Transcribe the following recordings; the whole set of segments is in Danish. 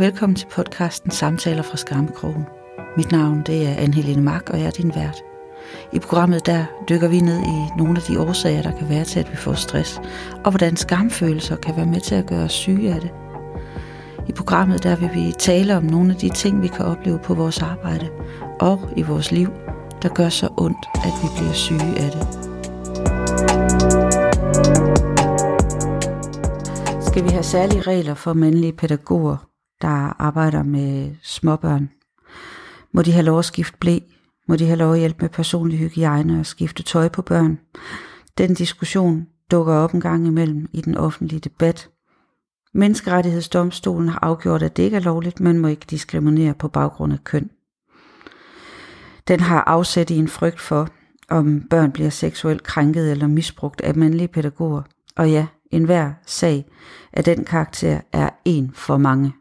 velkommen til podcasten Samtaler fra Skammekrogen. Mit navn det er Anne-Helene Mark, og jeg er din vært. I programmet der dykker vi ned i nogle af de årsager, der kan være til, at vi får stress, og hvordan skamfølelser kan være med til at gøre os syge af det. I programmet der vil vi tale om nogle af de ting, vi kan opleve på vores arbejde og i vores liv, der gør så ondt, at vi bliver syge af det. Skal vi have særlige regler for mandlige pædagoger, der arbejder med småbørn? Må de have lov at skifte blæ? Må de have lov at hjælpe med personlig hygiejne og skifte tøj på børn? Den diskussion dukker op en gang imellem i den offentlige debat. Menneskerettighedsdomstolen har afgjort, at det ikke er lovligt, man må ikke diskriminere på baggrund af køn. Den har afsat i en frygt for, om børn bliver seksuelt krænket eller misbrugt af mandlige pædagoger. Og ja, enhver sag af den karakter er en for mange.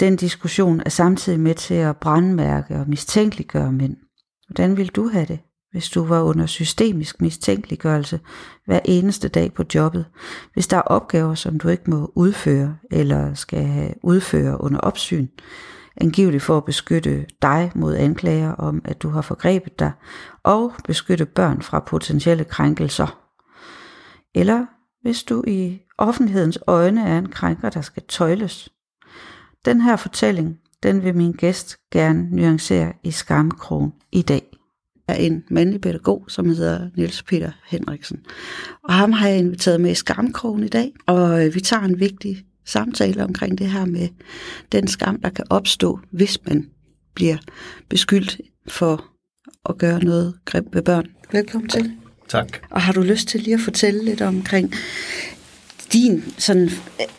Den diskussion er samtidig med til at brandmærke og mistænkeliggøre mænd. Hvordan vil du have det, hvis du var under systemisk mistænkeliggørelse hver eneste dag på jobbet? Hvis der er opgaver, som du ikke må udføre eller skal udføre under opsyn, angiveligt for at beskytte dig mod anklager om, at du har forgrebet dig, og beskytte børn fra potentielle krænkelser. Eller hvis du i offentlighedens øjne er en krænker, der skal tøjles. Den her fortælling, den vil min gæst gerne nuancere i skamkrogen i dag er en mandlig pædagog, som hedder Niels Peter Henriksen. Og ham har jeg inviteret med i Skamkrogen i dag, og øh, vi tager en vigtig samtale omkring det her med den skam, der kan opstå, hvis man bliver beskyldt for at gøre noget grimt ved børn. Velkommen til. Tak. Og har du lyst til lige at fortælle lidt omkring din, sådan,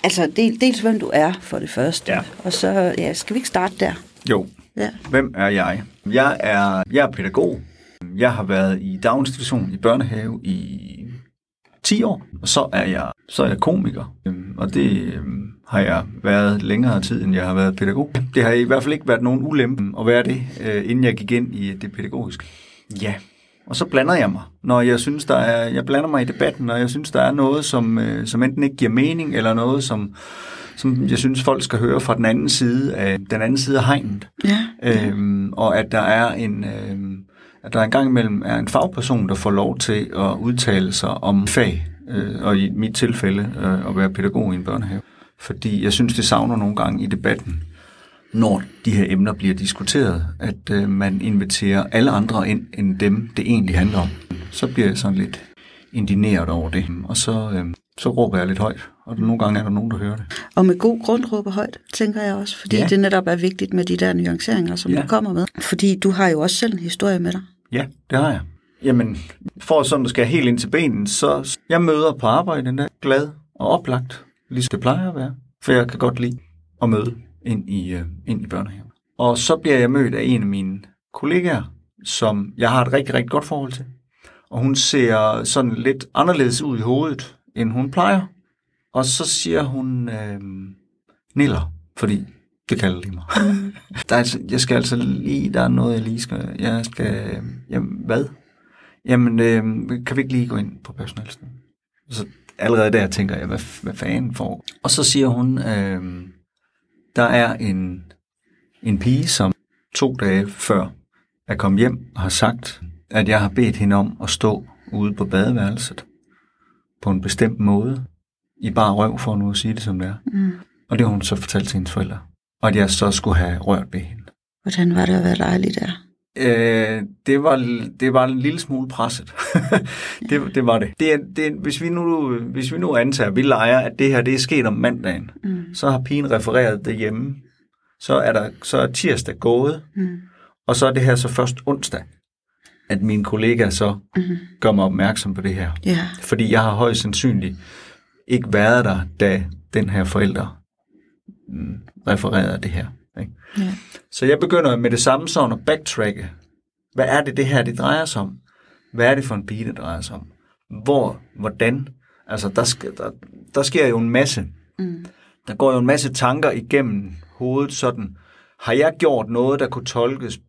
altså del, dels hvem du er for det første, Ja. og så, ja, skal vi ikke starte der? Jo. Ja. Hvem er jeg? Jeg er, jeg er pædagog. Jeg har været i daginstitution i børnehave i 10 år, og så er jeg, så er jeg komiker. Øhm, Og det øhm, har jeg været længere tid, end jeg har været pædagog. Det har i hvert fald ikke været nogen ulempe at være det, øh, inden jeg gik ind i det pædagogiske. Ja, og så blander jeg mig, når jeg synes, der er, jeg blander mig i debatten, når jeg synes, der er noget, som, øh, som enten ikke giver mening, eller noget, som, som jeg synes, folk skal høre fra den anden side af, den anden side af hegnet. Ja. Øhm, og at der er en øhm, at der en gang imellem er en fagperson, der får lov til at udtale sig om fag, øh, og i mit tilfælde øh, at være pædagog i en børnehave. Fordi jeg synes, det savner nogle gange i debatten, når de her emner bliver diskuteret, at øh, man inviterer alle andre ind, end dem, det egentlig handler om. Så bliver jeg sådan lidt indineret over det, og så, øh, så råber jeg lidt højt, og nogle gange er der nogen, der hører det. Og med god grund råber højt, tænker jeg også, fordi ja. Det netop er vigtigt med de der nuanceringer, som ja. Du kommer med. Fordi du har jo også selv en historie med dig. Ja, det har jeg. Jamen, for sådan at skal helt ind til benen, så jeg møder på arbejde den der glad og oplagt, ligesom det plejer at være. For jeg kan godt lide at møde ind i, øh, ind i børnehaven. Og så bliver jeg mødt af en af mine kollegaer, som jeg har et rigtig, rigtig godt forhold til. Og hun ser sådan lidt anderledes ud i hovedet, end hun plejer. Og så siger hun øh, Niller, fordi det kalder de mig. der er, altså- jeg skal altså lige, der er noget, jeg lige skal, jeg skal, jamen, hvad? Jamen, øh, kan vi ikke lige gå ind på personalstedet? Så allerede der tænker jeg, hvad, hvad fanden får? Og så siger hun, øh, der er en, en pige, som to dage før er kommet hjem og har sagt, at jeg har bedt hende om at stå ude på badeværelset på en bestemt måde, i bare røv, for nu at sige det som det er. Mm. Og det har hun så fortalt til hendes forældre. Og at jeg så skulle have rørt ved hende. Hvordan var det at være dejlig der? Øh, det, var, det var en lille smule presset. det, det var det. det, det hvis, vi nu, hvis vi nu antager, at vi leger, at det her det er sket om mandagen, Mm. så har pigen refereret det hjemme. Så er, der, så er tirsdag gået, Mm. og så er det her så først onsdag, at min kollega så Mm. gør mig opmærksom på det her. Ja. Fordi jeg har højst sandsynligt ikke været der, da den her forælder mm, refererede det her. Ikke? ja. Så jeg begynder med det samme sådan at backtracke. Hvad er det, det her det drejer sig om? Hvad er det for en pige, det drejer sig om? Hvor, hvordan? Altså, der, skal, der, der sker jo en masse. Mm. Der går jo en masse tanker igennem hovedet sådan. Har jeg gjort noget, der kunne tolkes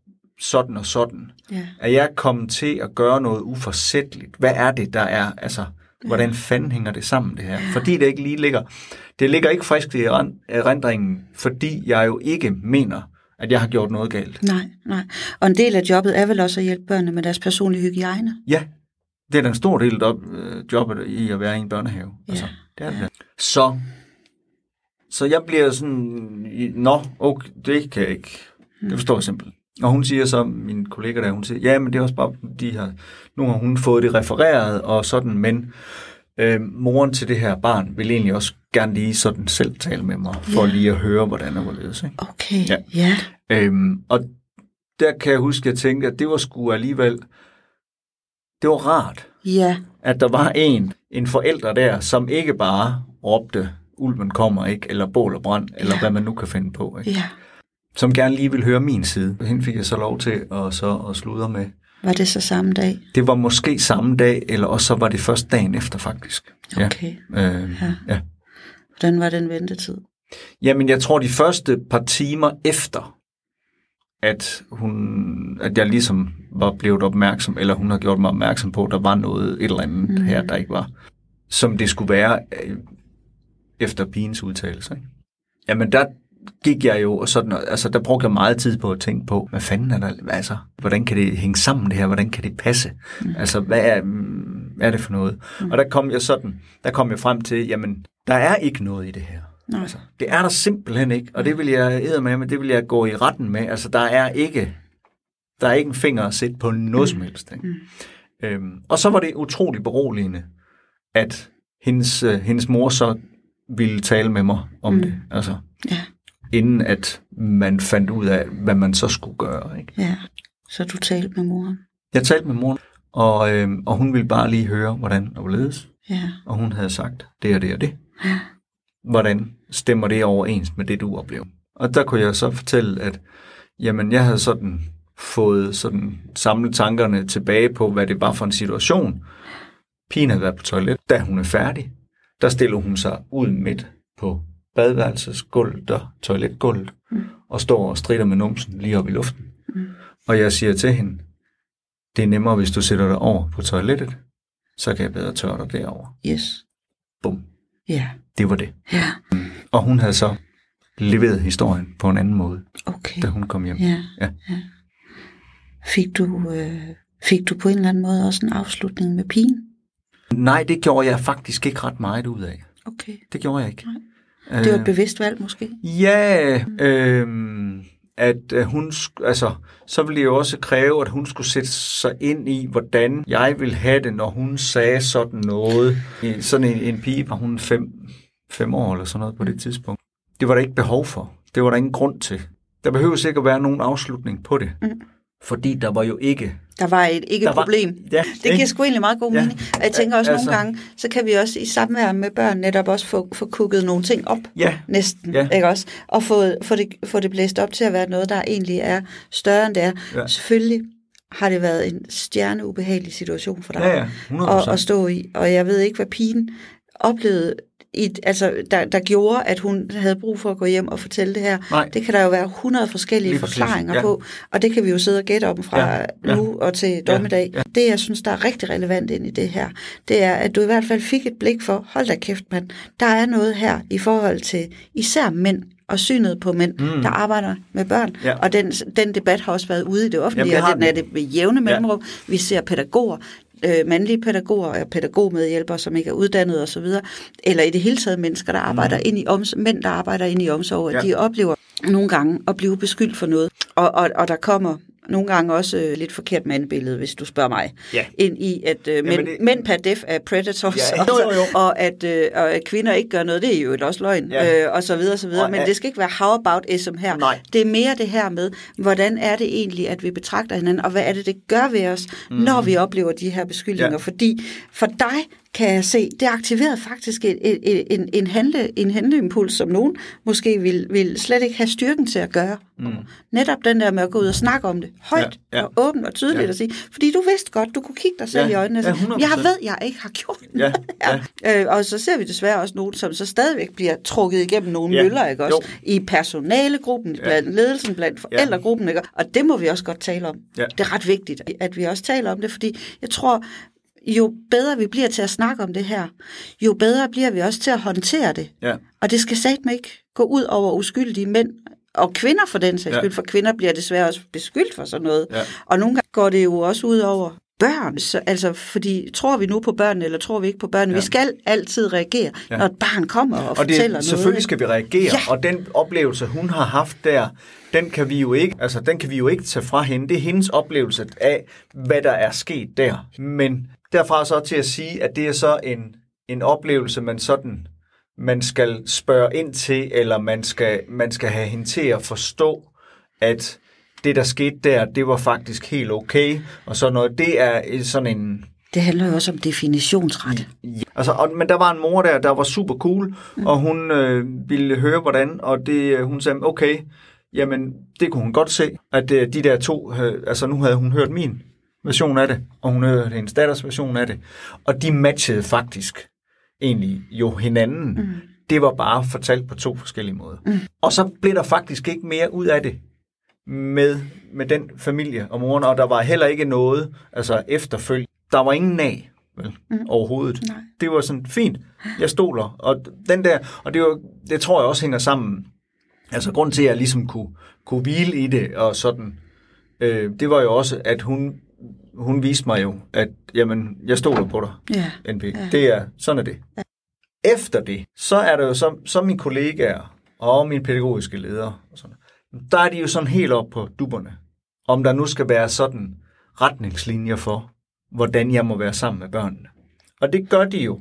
sådan og sådan? Ja. Er jeg kommet til at gøre noget uforsætteligt? Hvad er det, der er? Altså, Hvordan fanden hænger det sammen, det her? Fordi det ikke lige ligger... Det ligger ikke frisk i erindringen, fordi jeg jo ikke mener, at jeg har gjort noget galt. Nej, nej. Og en del af jobbet er vel også at hjælpe børnene med deres personlige hygiejne. Ja, det er den stor del af øh, jobbet i at være i en børnehave. Altså, det er det. Så, så jeg bliver sådan, nå, okay, det kan jeg ikke. Det forstår jeg simpelthen. Og hun siger så, min kollega der, hun siger, ja, men det er også bare, de har, nu har hun fået det refereret og sådan, men øh, moren til det her barn vil egentlig også gerne lige sådan selv tale med mig, for Ja. lige at høre, hvordan det hvorledes. Ikke? Okay, Ja. ja. Øhm, og der kan jeg huske, at jeg tænkte, at det var sgu alligevel, det var rart, Ja, at der var en, en forælder der, som ikke bare råbte, ulven kommer ikke, eller bål og brand, eller Ja. hvad man nu kan finde på, ikke? ja. som gerne lige ville høre min side. Hende fik jeg så lov til at, så at sludre med. Var det så samme dag? Det var måske samme dag, eller også så var det først dagen efter faktisk. Okay. Ja. Øh, Ja. ja. Hvordan var den ventetid? Jamen, jeg tror, de første par timer efter, at, hun, at jeg ligesom var blevet opmærksom, eller hun har gjort mig opmærksom på, at der var noget, et eller andet mm. her, der ikke var, som det skulle være øh, efter pigens udtalelse. Ikke? Jamen, der gik jeg jo, og sådan, altså, der brugte jeg meget tid på at tænke på, hvad fanden er der, altså, hvordan kan det hænge sammen det her, hvordan kan det passe? Mm. Altså, hvad er, mm, hvad er det for noget? Mm. Og der kom jeg sådan, der kom jeg frem til, jamen, der er ikke noget i det her. Nej. Altså, det er der simpelthen ikke, og det vil jeg æde med, men det vil jeg gå i retten med. Altså, der er ikke, der er ikke en finger at sætte på noget som helst. Ikke? Mm. Øhm, og så var det utrolig beroligende, at hendes, øh, hendes mor så ville tale med mig om mm. det. Altså, Ja, inden at man fandt ud af, hvad man så skulle gøre. Ikke? ja. Så du talte med moren? Jeg talte med mor, og, øhm, og hun ville bare lige høre, hvordan og hvorledes. Ja, Og hun havde sagt, det og det og det. ja. hvordan stemmer det overens med det, du oplever? Og der kunne jeg så fortælle, at jamen, jeg havde sådan fået sådan samlet tankerne tilbage på, hvad det var for en situation. Pigen havde været på toilet. Da hun er færdig, der stiller hun sig ud midt på badeværelsesgulvet, toiletgulvet, mm. og står og strider med numsen lige op i luften. Mm. Og jeg siger til hende, det er nemmere, hvis du sætter dig over på toilettet, så kan jeg bedre tørre dig derovre. Yes. Bum. Ja, Det var det. ja. Og hun havde så leveret historien på en anden måde, Okay. da hun kom hjem. Ja, Ja. ja. Fik du, øh, fik du på en eller anden måde også en afslutning med pigen? Nej, det gjorde jeg faktisk ikke ret meget ud af. Okay. Det gjorde jeg ikke. Det var et bevidst valg måske? Ja, øh, at øh, hun, altså, så ville det jo også kræve, at hun skulle sætte sig ind i, hvordan jeg ville have det, når hun sagde sådan noget. Sådan en, en pige, var hun fem, fem år eller sådan noget på det tidspunkt. Det var der ikke behov for. Det var der ingen grund til. Der behøver ikke at være nogen afslutning på det. Mm. Fordi der var jo ikke... Der var et ikke Der et var- problem. Ja, Det giver ikke? sgu egentlig meget god Ja. mening. Og jeg tænker også Altså- nogle gange, så kan vi også i samvær med børn netop også få, få kukket nogle ting op. Ja, Næsten, Ja. ikke også? Og få, få, det, få det blæst op til at være noget, der egentlig er større end det er. Ja. Selvfølgelig har det været en stjerneubehagelig situation for dig Ja, ja, 100%. at, at stå i. Og jeg ved ikke, hvad pigen oplevede, i, altså, der, der gjorde, at hun havde brug for at gå hjem og fortælle det her. Nej. Det kan der jo være 100 forskellige Lige forklaringer ja. på, og det kan vi jo sidde og gætte om fra Ja, ja. nu og til dommedag. ja. Det, jeg synes, der er rigtig relevant ind i det her, det er, at du i hvert fald fik et blik for, hold da kæft mand, der er noget her i forhold til især mænd og synet på mænd, mm. der arbejder med børn. Ja. Og den, den debat har også været ude i det offentlige, Jamen, det og den er det med jævne mellemrum. Vi ser pædagoger, øh, mandlige pædagoger og pædagogmedhjælpere, som ikke er uddannet osv., eller i det hele taget mennesker, der arbejder mm. ind i oms- mænd, der arbejder ind i omsorg, Ja. de oplever nogle gange at blive beskyldt for noget. Og, og, og der kommer nogle gange også øh, lidt forkert mandbillede, hvis du spørger mig, Ja. ind i, at øh, mænd, det- mænd per def er predators, Ja, jo, jo, jo. Og, at, øh, og at kvinder ikke gør noget, det er jo et også løgn, Ja. øh, og så videre, og så videre. Og Men at- det skal ikke være how about ism her. Nej. Det er mere det her med, hvordan er det egentlig, at vi betragter hinanden, og hvad er det, det gør ved os, mm. når vi oplever de her beskyldninger. Ja. Fordi for dig kan jeg se, det aktiverede faktisk en, en, en, en, handle, en handleimpuls, som nogen måske vil, vil slet ikke have styrken til at gøre. Mm. Netop den der med at gå ud og snakke om det højt Ja, ja. og åbent og tydeligt Ja. og sige, fordi du vidste godt, du kunne kigge dig selv Ja, i øjnene og ja, sige, 100%. jeg ved, jeg ikke har gjort Ja, noget." ja. Øh, og så ser vi desværre også nogen, som så stadigvæk bliver trukket igennem nogle Ja, møller, ikke også? jo. I personalegruppen, blandt ledelsen, blandt forældregruppen, ikke? Og det må vi også godt tale om. Ja. Det er ret vigtigt, at vi også taler om det, fordi jeg tror, jo bedre vi bliver til at snakke om det her, jo bedre bliver vi også til at håndtere det. Ja. Og det skal satme ikke gå ud over uskyldige mænd, og kvinder for den sags Ja. skyld, for kvinder bliver desværre også beskyldt for sådan noget. Ja. Og nogle gange går det jo også ud over børn, så, altså fordi tror vi nu på børnene, eller tror vi ikke på børnene? Ja. Vi skal altid reagere. Ja. når et barn kommer og, Og fortæller det, noget. selvfølgelig skal vi reagere, Ja. og den oplevelse, hun har haft der, den kan vi jo ikke, altså den kan vi jo ikke tage fra hende. Det er hendes oplevelse af, hvad der er sket der. Men derfra så til at sige, at det er så en, en oplevelse, man sådan man skal spørge ind til, eller man skal, man skal have hende til at forstå, at det, der skete der, det var faktisk helt okay, og så noget, det er sådan en, Det handler jo også om definitionsret. Ja, altså, og, men der var en mor der, der var super cool, mm. og hun øh, ville høre, hvordan, og det, øh, hun sagde, okay, jamen, det kunne hun godt se, at øh, de der to, øh, altså nu havde hun hørt min version af det, og hun hørte hendes datters version af det, og de matchede faktisk egentlig jo hinanden. Mm. Det var bare fortalt på to forskellige måder. Mm. Og så blev der faktisk ikke mere ud af det med, med den familie og moren, og der var heller ikke noget, altså efterfølg. Der var ingen nag, vel, mm. overhovedet. Nej. Det var sådan, fint, jeg stoler. Og den der, og det, var, det tror jeg også hænger sammen. Altså grund til, at jeg ligesom kunne, kunne hvile i det, og sådan, øh, det var jo også, at hun, hun viste mig jo, at jamen, jeg stoler på dig, Ja. NP. Ja. Det er, sådan er det. Ja. Efter det, så er der jo så, så mine kollegaer og mine pædagogiske ledere, og sådan, der er de jo sådan helt op på dupperne. Om der nu skal være sådan retningslinjer for, hvordan jeg må være sammen med børnene. Og det gør de jo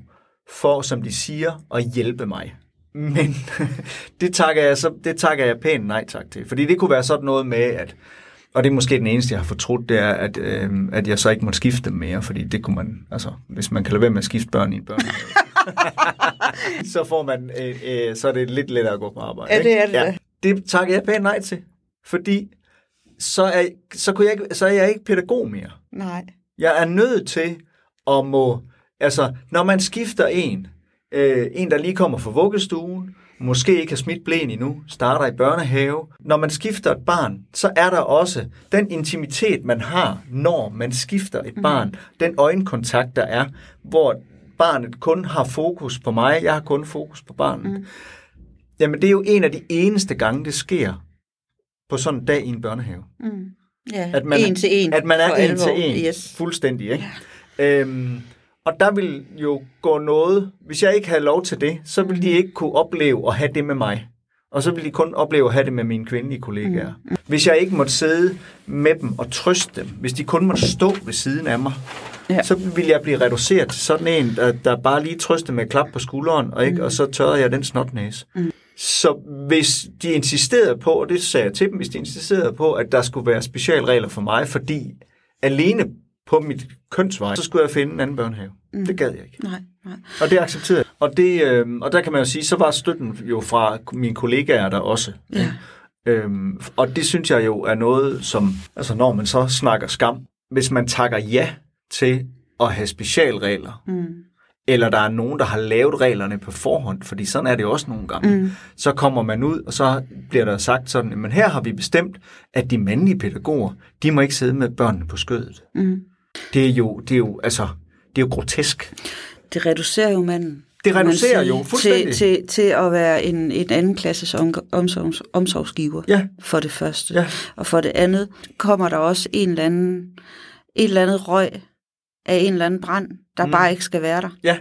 for, som de siger, at hjælpe mig. Men det takker jeg, så, det takker jeg pænt nej tak til. Fordi det kunne være sådan noget med, at og det er måske den eneste, jeg har fortrudt, det er, at, øh, at jeg så ikke måtte skifte dem mere, fordi det kunne man, altså, hvis man kan lade være med at skifte børn i en børnehave, så får man, øh, øh, så er det lidt lettere at gå på arbejde. Ja, det er det da. Det takker jeg pænt nej til, fordi så er, så, kunne jeg, ikke- så er jeg ikke pædagog mere. Nej. Jeg er nødt til at må... Altså, når man skifter en, øh, en der lige kommer fra vuggestuen, måske ikke har smidt blæn endnu, starter i børnehave. Når man skifter et barn, så er der også den intimitet, man har, når man skifter et barn. Den øjenkontakt, der er, hvor barnet kun har fokus på mig, jeg har kun fokus på barnet. Mm. Jamen, det er jo en af de eneste gange, det sker på sådan en dag i en børnehave. Mm. Ja, At man, en til en. At man er en alvor. til en. Yes. Fuldstændig, ikke? Ja. Øhm, og der vil jo gå noget, hvis jeg ikke havde lov til det, så ville de ikke kunne opleve at have det med mig. Og så ville de kun opleve at have det med mine kvindelige kollegaer. Mm. Hvis jeg ikke måtte sidde med dem og trøste dem, hvis de kun måtte stå ved siden af mig, Ja. så ville jeg blive reduceret til sådan en, der, der bare lige trøste med klap på skulderen, og, ikke, mm. og så tørrede jeg den snotnæse. Mm. Så hvis de insisterede på, og det sagde jeg til dem, hvis de insisterede på, at der skulle være specialregler for mig, fordi alene på mit kønsvej, så skulle jeg finde en anden børnehave. Mm. Det gad jeg ikke. Nej, nej. Og det accepterede jeg. Og, det, øh, og der kan man jo sige, så var støtten jo fra mine kollegaer der også. Ja. Øhm, og det synes jeg jo er noget, som, altså når man så snakker skam, hvis man takker ja til at have specialregler, Mm. eller der er nogen, der har lavet reglerne på forhånd, fordi sådan er det også nogle gange, mm. så kommer man ud, og så bliver der sagt sådan, men her har vi bestemt, at de mandlige pædagoger, de må ikke sidde med børnene på skødet. Mm. Det er jo, det er jo, altså, det er jo grotesk. Det reducerer jo manden. Det man reducerer sige, jo fuldstændig. Til, til, til at være en, en anden klasses om, omsorgs, omsorgsgiver, Ja. for det første. Ja. Og for det andet kommer der også en eller anden, et eller andet røg af en eller anden brand, der mm. bare ikke skal være der. Ja.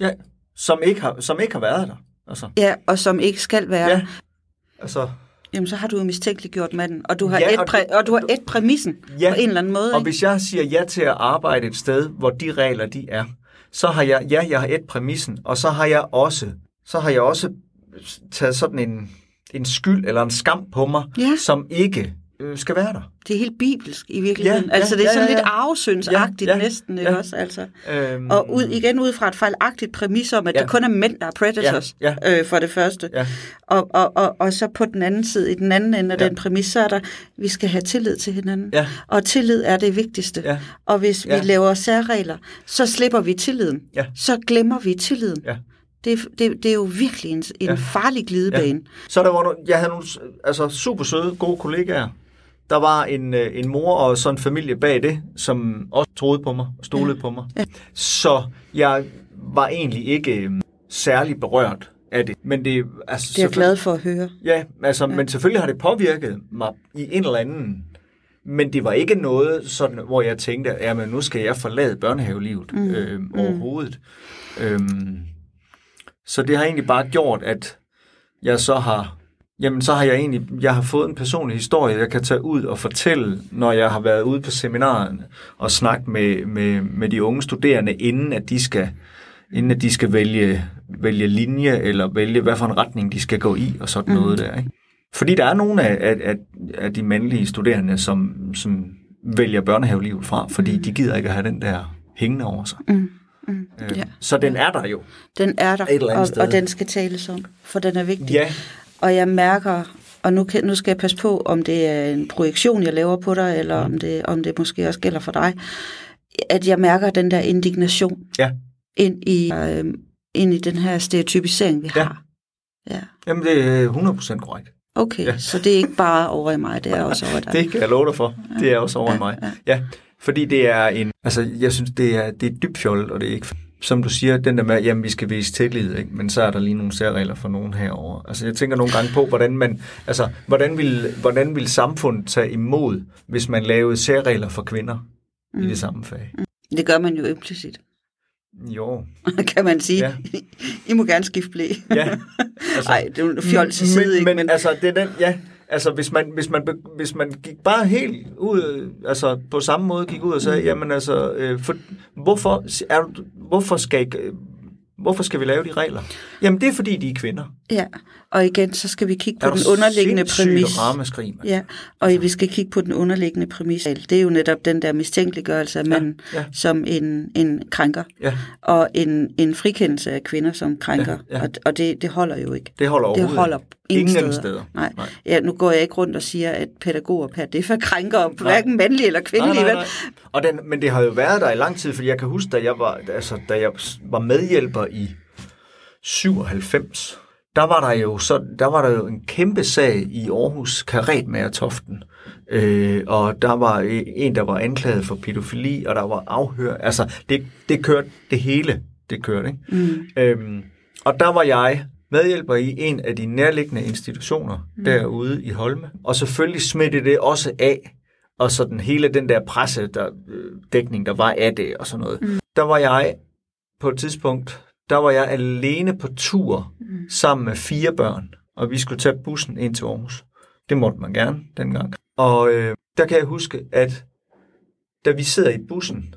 Ja. Som ikke har, som ikke har været der. Altså, Ja, og som ikke skal være ja. der. Altså, Jamen, så har du jo mistænkeliggjort manden, og du har, Ja, et, og præ- og du har et præmissen Ja. på en eller anden måde. og ikke? hvis jeg siger ja til at arbejde et sted, hvor de regler de er, så har jeg, ja, jeg har et præmissen, og så har jeg også, så har jeg også taget sådan en, en skyld eller en skam på mig, Ja. som ikke øh, skal være der. Det er helt bibelsk i virkeligheden. Ja, Ja, ja, altså, det er ja, sådan ja, lidt ja. arvesyndsagtigt Ja, ja, næsten, ja. ikke også? Altså. Øhm, Og ud, igen ud fra et fejlagtigt præmis om, at Ja. det kun er mænd, der er predators, Ja, Øh, for det første. Ja. Og, og, og, og så på den anden side, i den anden ende af Ja. den præmis, så er der, vi skal have tillid til hinanden. Ja. Og tillid er det vigtigste. Ja. Og hvis Ja. vi laver særregler, så slipper vi tilliden. Ja. Så glemmer vi tilliden. Ja. Det, det, det er jo virkelig en, en Ja. farlig glidebane. Så der var nogle, jeg havde nogle altså, super søde, gode kollegaer, der var en, øh, en mor og sådan en familie bag det, som også troede på mig og stolede ja. på mig. Ja. Så jeg var egentlig ikke øh, særlig berørt af det. Men det, altså, det er jeg glad for at høre. Ja, altså, ja, men selvfølgelig har det påvirket mig i en eller anden men det var ikke noget, sådan, hvor jeg tænkte, at nu skal jeg forlade børnehavelivet mm. øh, overhovedet. Mm. Øhm, så det har egentlig bare gjort, at jeg så har Jamen, så har jeg egentlig jeg har fået en personlig historie, jeg kan tage ud og fortælle, når jeg har været ude på seminaren og snakke med, med, med de unge studerende, inden at de skal, inden at de skal vælge, vælge linje, eller vælge, hvad for en retning de skal gå i, og sådan mm. noget der. Ikke? Fordi der er nogle af, af, af de mandlige studerende, som, som vælger børnehavelivet fra, fordi mm. de gider ikke at have den der hængende over sig. Mm. Mm, øh, ja. Så den er der jo. Den er der, og, og den skal tales om, for den er vigtig. Ja. Og jeg mærker, og nu, kan, nu skal jeg passe på, om det er en projektion, jeg laver på dig, eller mm. om, det, om det måske også gælder for dig, at jeg mærker den der indignation ja. ind, i, øh, ind i den her stereotypisering, vi ja. har. Ja. Jamen, det er 100% korrekt. Okay, ja. så det er ikke bare over i mig, det er også over dig. det kan jeg love dig for. Det er også over ja, i mig. Ja. ja. Fordi det er en, altså jeg synes, det er, det er dybt fjollet, og det er ikke, som du siger, den der med, jamen vi skal vise tillid, ikke? men så er der lige nogle særregler for nogen herover. Altså jeg tænker nogle gange på, hvordan man, altså hvordan vil, hvordan vil samfundet tage imod, hvis man lavede særregler for kvinder mm. i det samme fag? Mm. Det gør man jo implicit. Jo. kan man sige. Ja. I må gerne skifte blæ. ja. Altså, Ej, det er jo fjol til side, men, ikke? Men, men altså, det er den, ja, altså hvis man, hvis man, hvis man gik bare helt ud, altså på samme måde gik ud og sagde, mm. jamen altså, øh, for, hvorfor, er du, hvorfor skal ikke, Hvorfor skal vi lave de regler? Jamen, det er fordi, de er kvinder. Ja, og igen, så skal vi kigge på den underliggende præmis. Ramaskrig, ja, og altså. vi skal kigge på den underliggende præmis. Det er jo netop den der mistænkeliggørelse af manden ja, ja. som en, en krænker, ja. og en, en frikendelse af kvinder som krænker. Ja, ja. Og, og det, det holder jo ikke. Det holder Det holder ingen, ingen steder. steder. Nej. nej. Ja, nu går jeg ikke rundt og siger, at pædagoger per det for krænker, nej. hverken mandlige eller kvindelige. Nej, nej, nej. Og den, men det har jo været der i lang tid, fordi jeg kan huske, da jeg var, altså, da jeg var medhjælper i 97, der var der jo så der var der jo en kæmpe sag i Aarhus Karetmager Toften. Øh, og der var en der var anklaget for pædofili og der var afhør. Altså det det kørte det hele, det kørte, ikke? Mm. Øhm, og der var jeg medhjælper i en af de nærliggende institutioner mm. derude i Holme. Og selvfølgelig smittede det også af, og så den hele den der presse, der, øh, dækning, der var af det og sådan noget. Mm. Der var jeg på et tidspunkt, der var jeg alene på tur mm. sammen med fire børn, og vi skulle tage bussen ind til Aarhus. Det måtte man gerne dengang. Og øh, der kan jeg huske, at da vi sidder i bussen,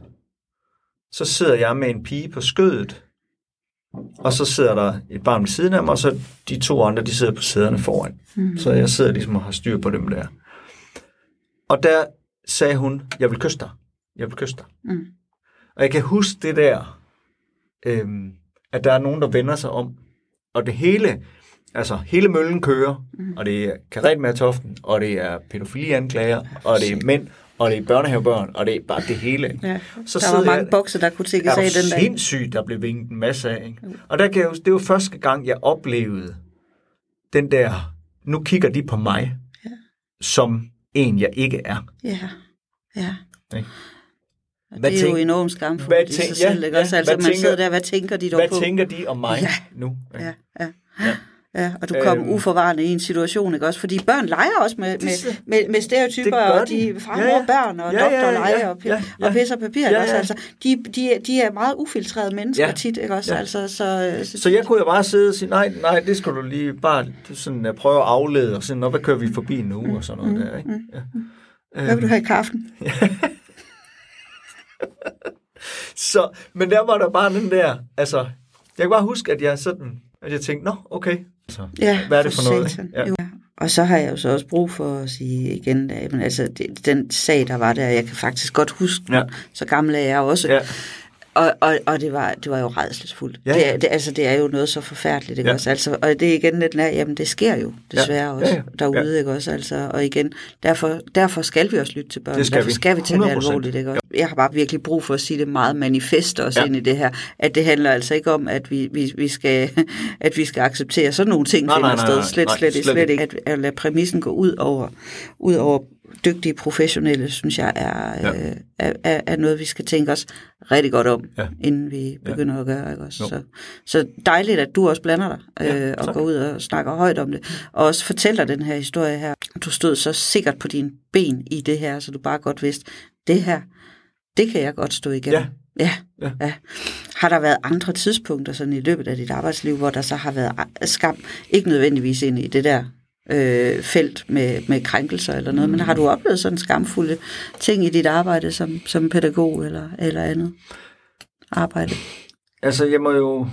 så sidder jeg med en pige på skødet, og så sidder der et barn ved siden af mig, og så de to andre, de sidder på sæderne foran. Mm. Så jeg sidder ligesom og har styr på dem der. Og der sagde hun, jeg vil kysse dig. Jeg vil kysse dig. Mm. Og jeg kan huske det der, øhm, at der er nogen, der vender sig om. Og det hele, altså hele møllen kører, mm. og det er toften, og det er pædofilianklager, og det er mænd, og det er børnehavebørn, og det er bare det hele. Ja, så der var mange bokser, der kunne tækkes af den dag. Det er sindssygt, der blev vinket en masse af. Ikke? Mm. Og der kan jeg, det var første gang, jeg oplevede den der, nu kigger de på mig, ja. som en, jeg ikke er. Ja, ja. Okay. Hvad det er tænk, jo enormt skamfuldt i sig selv, ja, ikke? Også, altså, man tænker, sidder der, hvad tænker de dog hvad på? Hvad tænker de om mig ja. nu? Ja, ja. ja. ja. Ja, og du kom øhm, uforvarende i en situation, ikke også? Fordi børn leger også med, med, med, med stereotyper, og de far, ja, ja. børn, og ja, doktor leger, ja, og, ja, ja. og pisser papir, ja, ja. Også, altså, de, de, de er meget ufiltrerede mennesker ja. tit, ikke også? Ja. Altså, så, så, så jeg kunne jo bare sidde og sige, nej, nej, det skal du lige bare sådan, at prøve at aflede, og sådan, hvad kører vi forbi nu, mm, og sådan noget mm, der, ikke? Mm, ja. Hvad vil du øhm. have i kaffen? så, men der var der bare den der, altså, jeg kan bare huske, at jeg sådan, at jeg tænkte, nå, okay, så, ja, hvad er det for, for noget? Ja. Jo. Og så har jeg jo så også brug for at sige igen, at men altså, det, den sag, der var der, jeg kan faktisk godt huske ja. så gammel er jeg også. Ja. Og, og, og det, var, det var jo redselsfuldt. Ja, ja. Det, det, altså, det er jo noget så forfærdeligt, ikke ja. også? Altså, og det er igen lidt nær, jamen det sker jo desværre ja. også ja, ja. derude, ja. ikke også? Altså, og igen, derfor, derfor skal vi også lytte til børn. Det skal derfor vi. skal vi tage det alvorligt, ikke også? Jeg har bare virkelig brug for at sige det meget manifest også ja. ind i det her, at det handler altså ikke om, at vi, vi, vi, skal, at vi skal acceptere sådan nogle ting nej, finder nej, nej, sted. Slet, nej, slet, slet, slet ikke. At, at lade præmissen gå ud over, ud over dygtige professionelle, synes jeg, er, ja. øh, er, er, er noget, vi skal tænke os rigtig godt om, ja. inden vi begynder ja. at gøre. Ikke? Også, så, så dejligt, at du også blander dig øh, ja, og går ud og snakker højt om det. Og også fortæller den her historie her. Du stod så sikkert på dine ben i det her, så du bare godt vidste, det her, det kan jeg godt stå igennem. Ja. Ja, ja. ja. Har der været andre tidspunkter sådan i løbet af dit arbejdsliv, hvor der så har været skam, ikke nødvendigvis ind i det der øh, felt med, med krænkelser eller noget, mm. men har du oplevet sådan skamfulde ting i dit arbejde som, som pædagog eller, eller andet arbejde? Altså, jeg må jo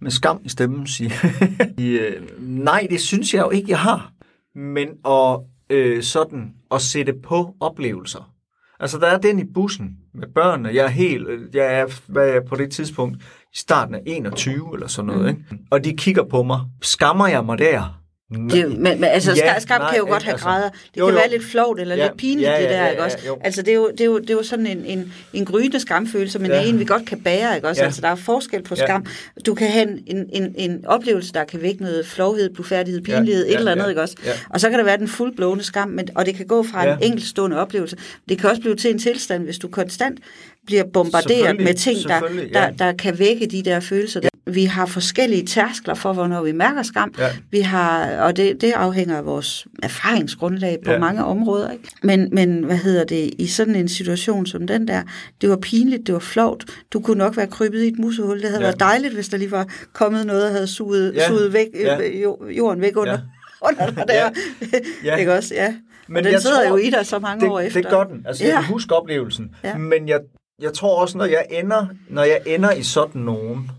med skam i stemmen sige, øh, nej, det synes jeg jo ikke, jeg har. Men at, øh, sådan, at sætte på oplevelser. Altså, der er den i bussen med børnene. Jeg er helt, jeg er, hvad er jeg på det tidspunkt, i starten af 21 eller sådan noget, mm. ikke? Og de kigger på mig. Skammer jeg mig der? Det, men, men altså, ja, skam nej, kan jo godt have altså, grader. Det jo, kan jo. være lidt flovt eller ja, lidt pinligt, ja, ja, det der, ja, ja, ikke også? Jo. Altså, det er jo, det er jo, det er jo sådan en, en, en gryende skamfølelse, men ja. en, vi godt kan bære, ikke også? Ja. Altså, der er forskel på skam. Ja. Du kan have en, en, en oplevelse, der kan vække noget flovhed, blufærdighed, pinlighed, ja, ja, et eller andet, ja, ikke også? Ja. Og så kan der være den fuldblående skam, men, og det kan gå fra ja. en enkeltstående oplevelse. Det kan også blive til en tilstand, hvis du konstant bliver bombarderet med ting, der, der, der kan vække de der følelser. Vi har forskellige tærskler for, hvornår vi mærker skam. Ja. Vi har, og det, det afhænger af vores erfaringsgrundlag på ja. mange områder. Ikke? Men, men hvad hedder det, i sådan en situation som den der, det var pinligt, det var flovt. Du kunne nok være krybet i et musehul. Det havde ja. været dejligt, hvis der lige var kommet noget, der havde suget, ja. suget væk, ja. Øh, jorden væk under, ja. under dig der. Ja. Ikke også? Ja. Men og den sidder tror, jo i dig så mange det, år efter. Det gør den. Altså, ja. jeg kan huske oplevelsen. Ja. Men jeg, jeg tror også, når jeg ender, når jeg ender i sådan nogen,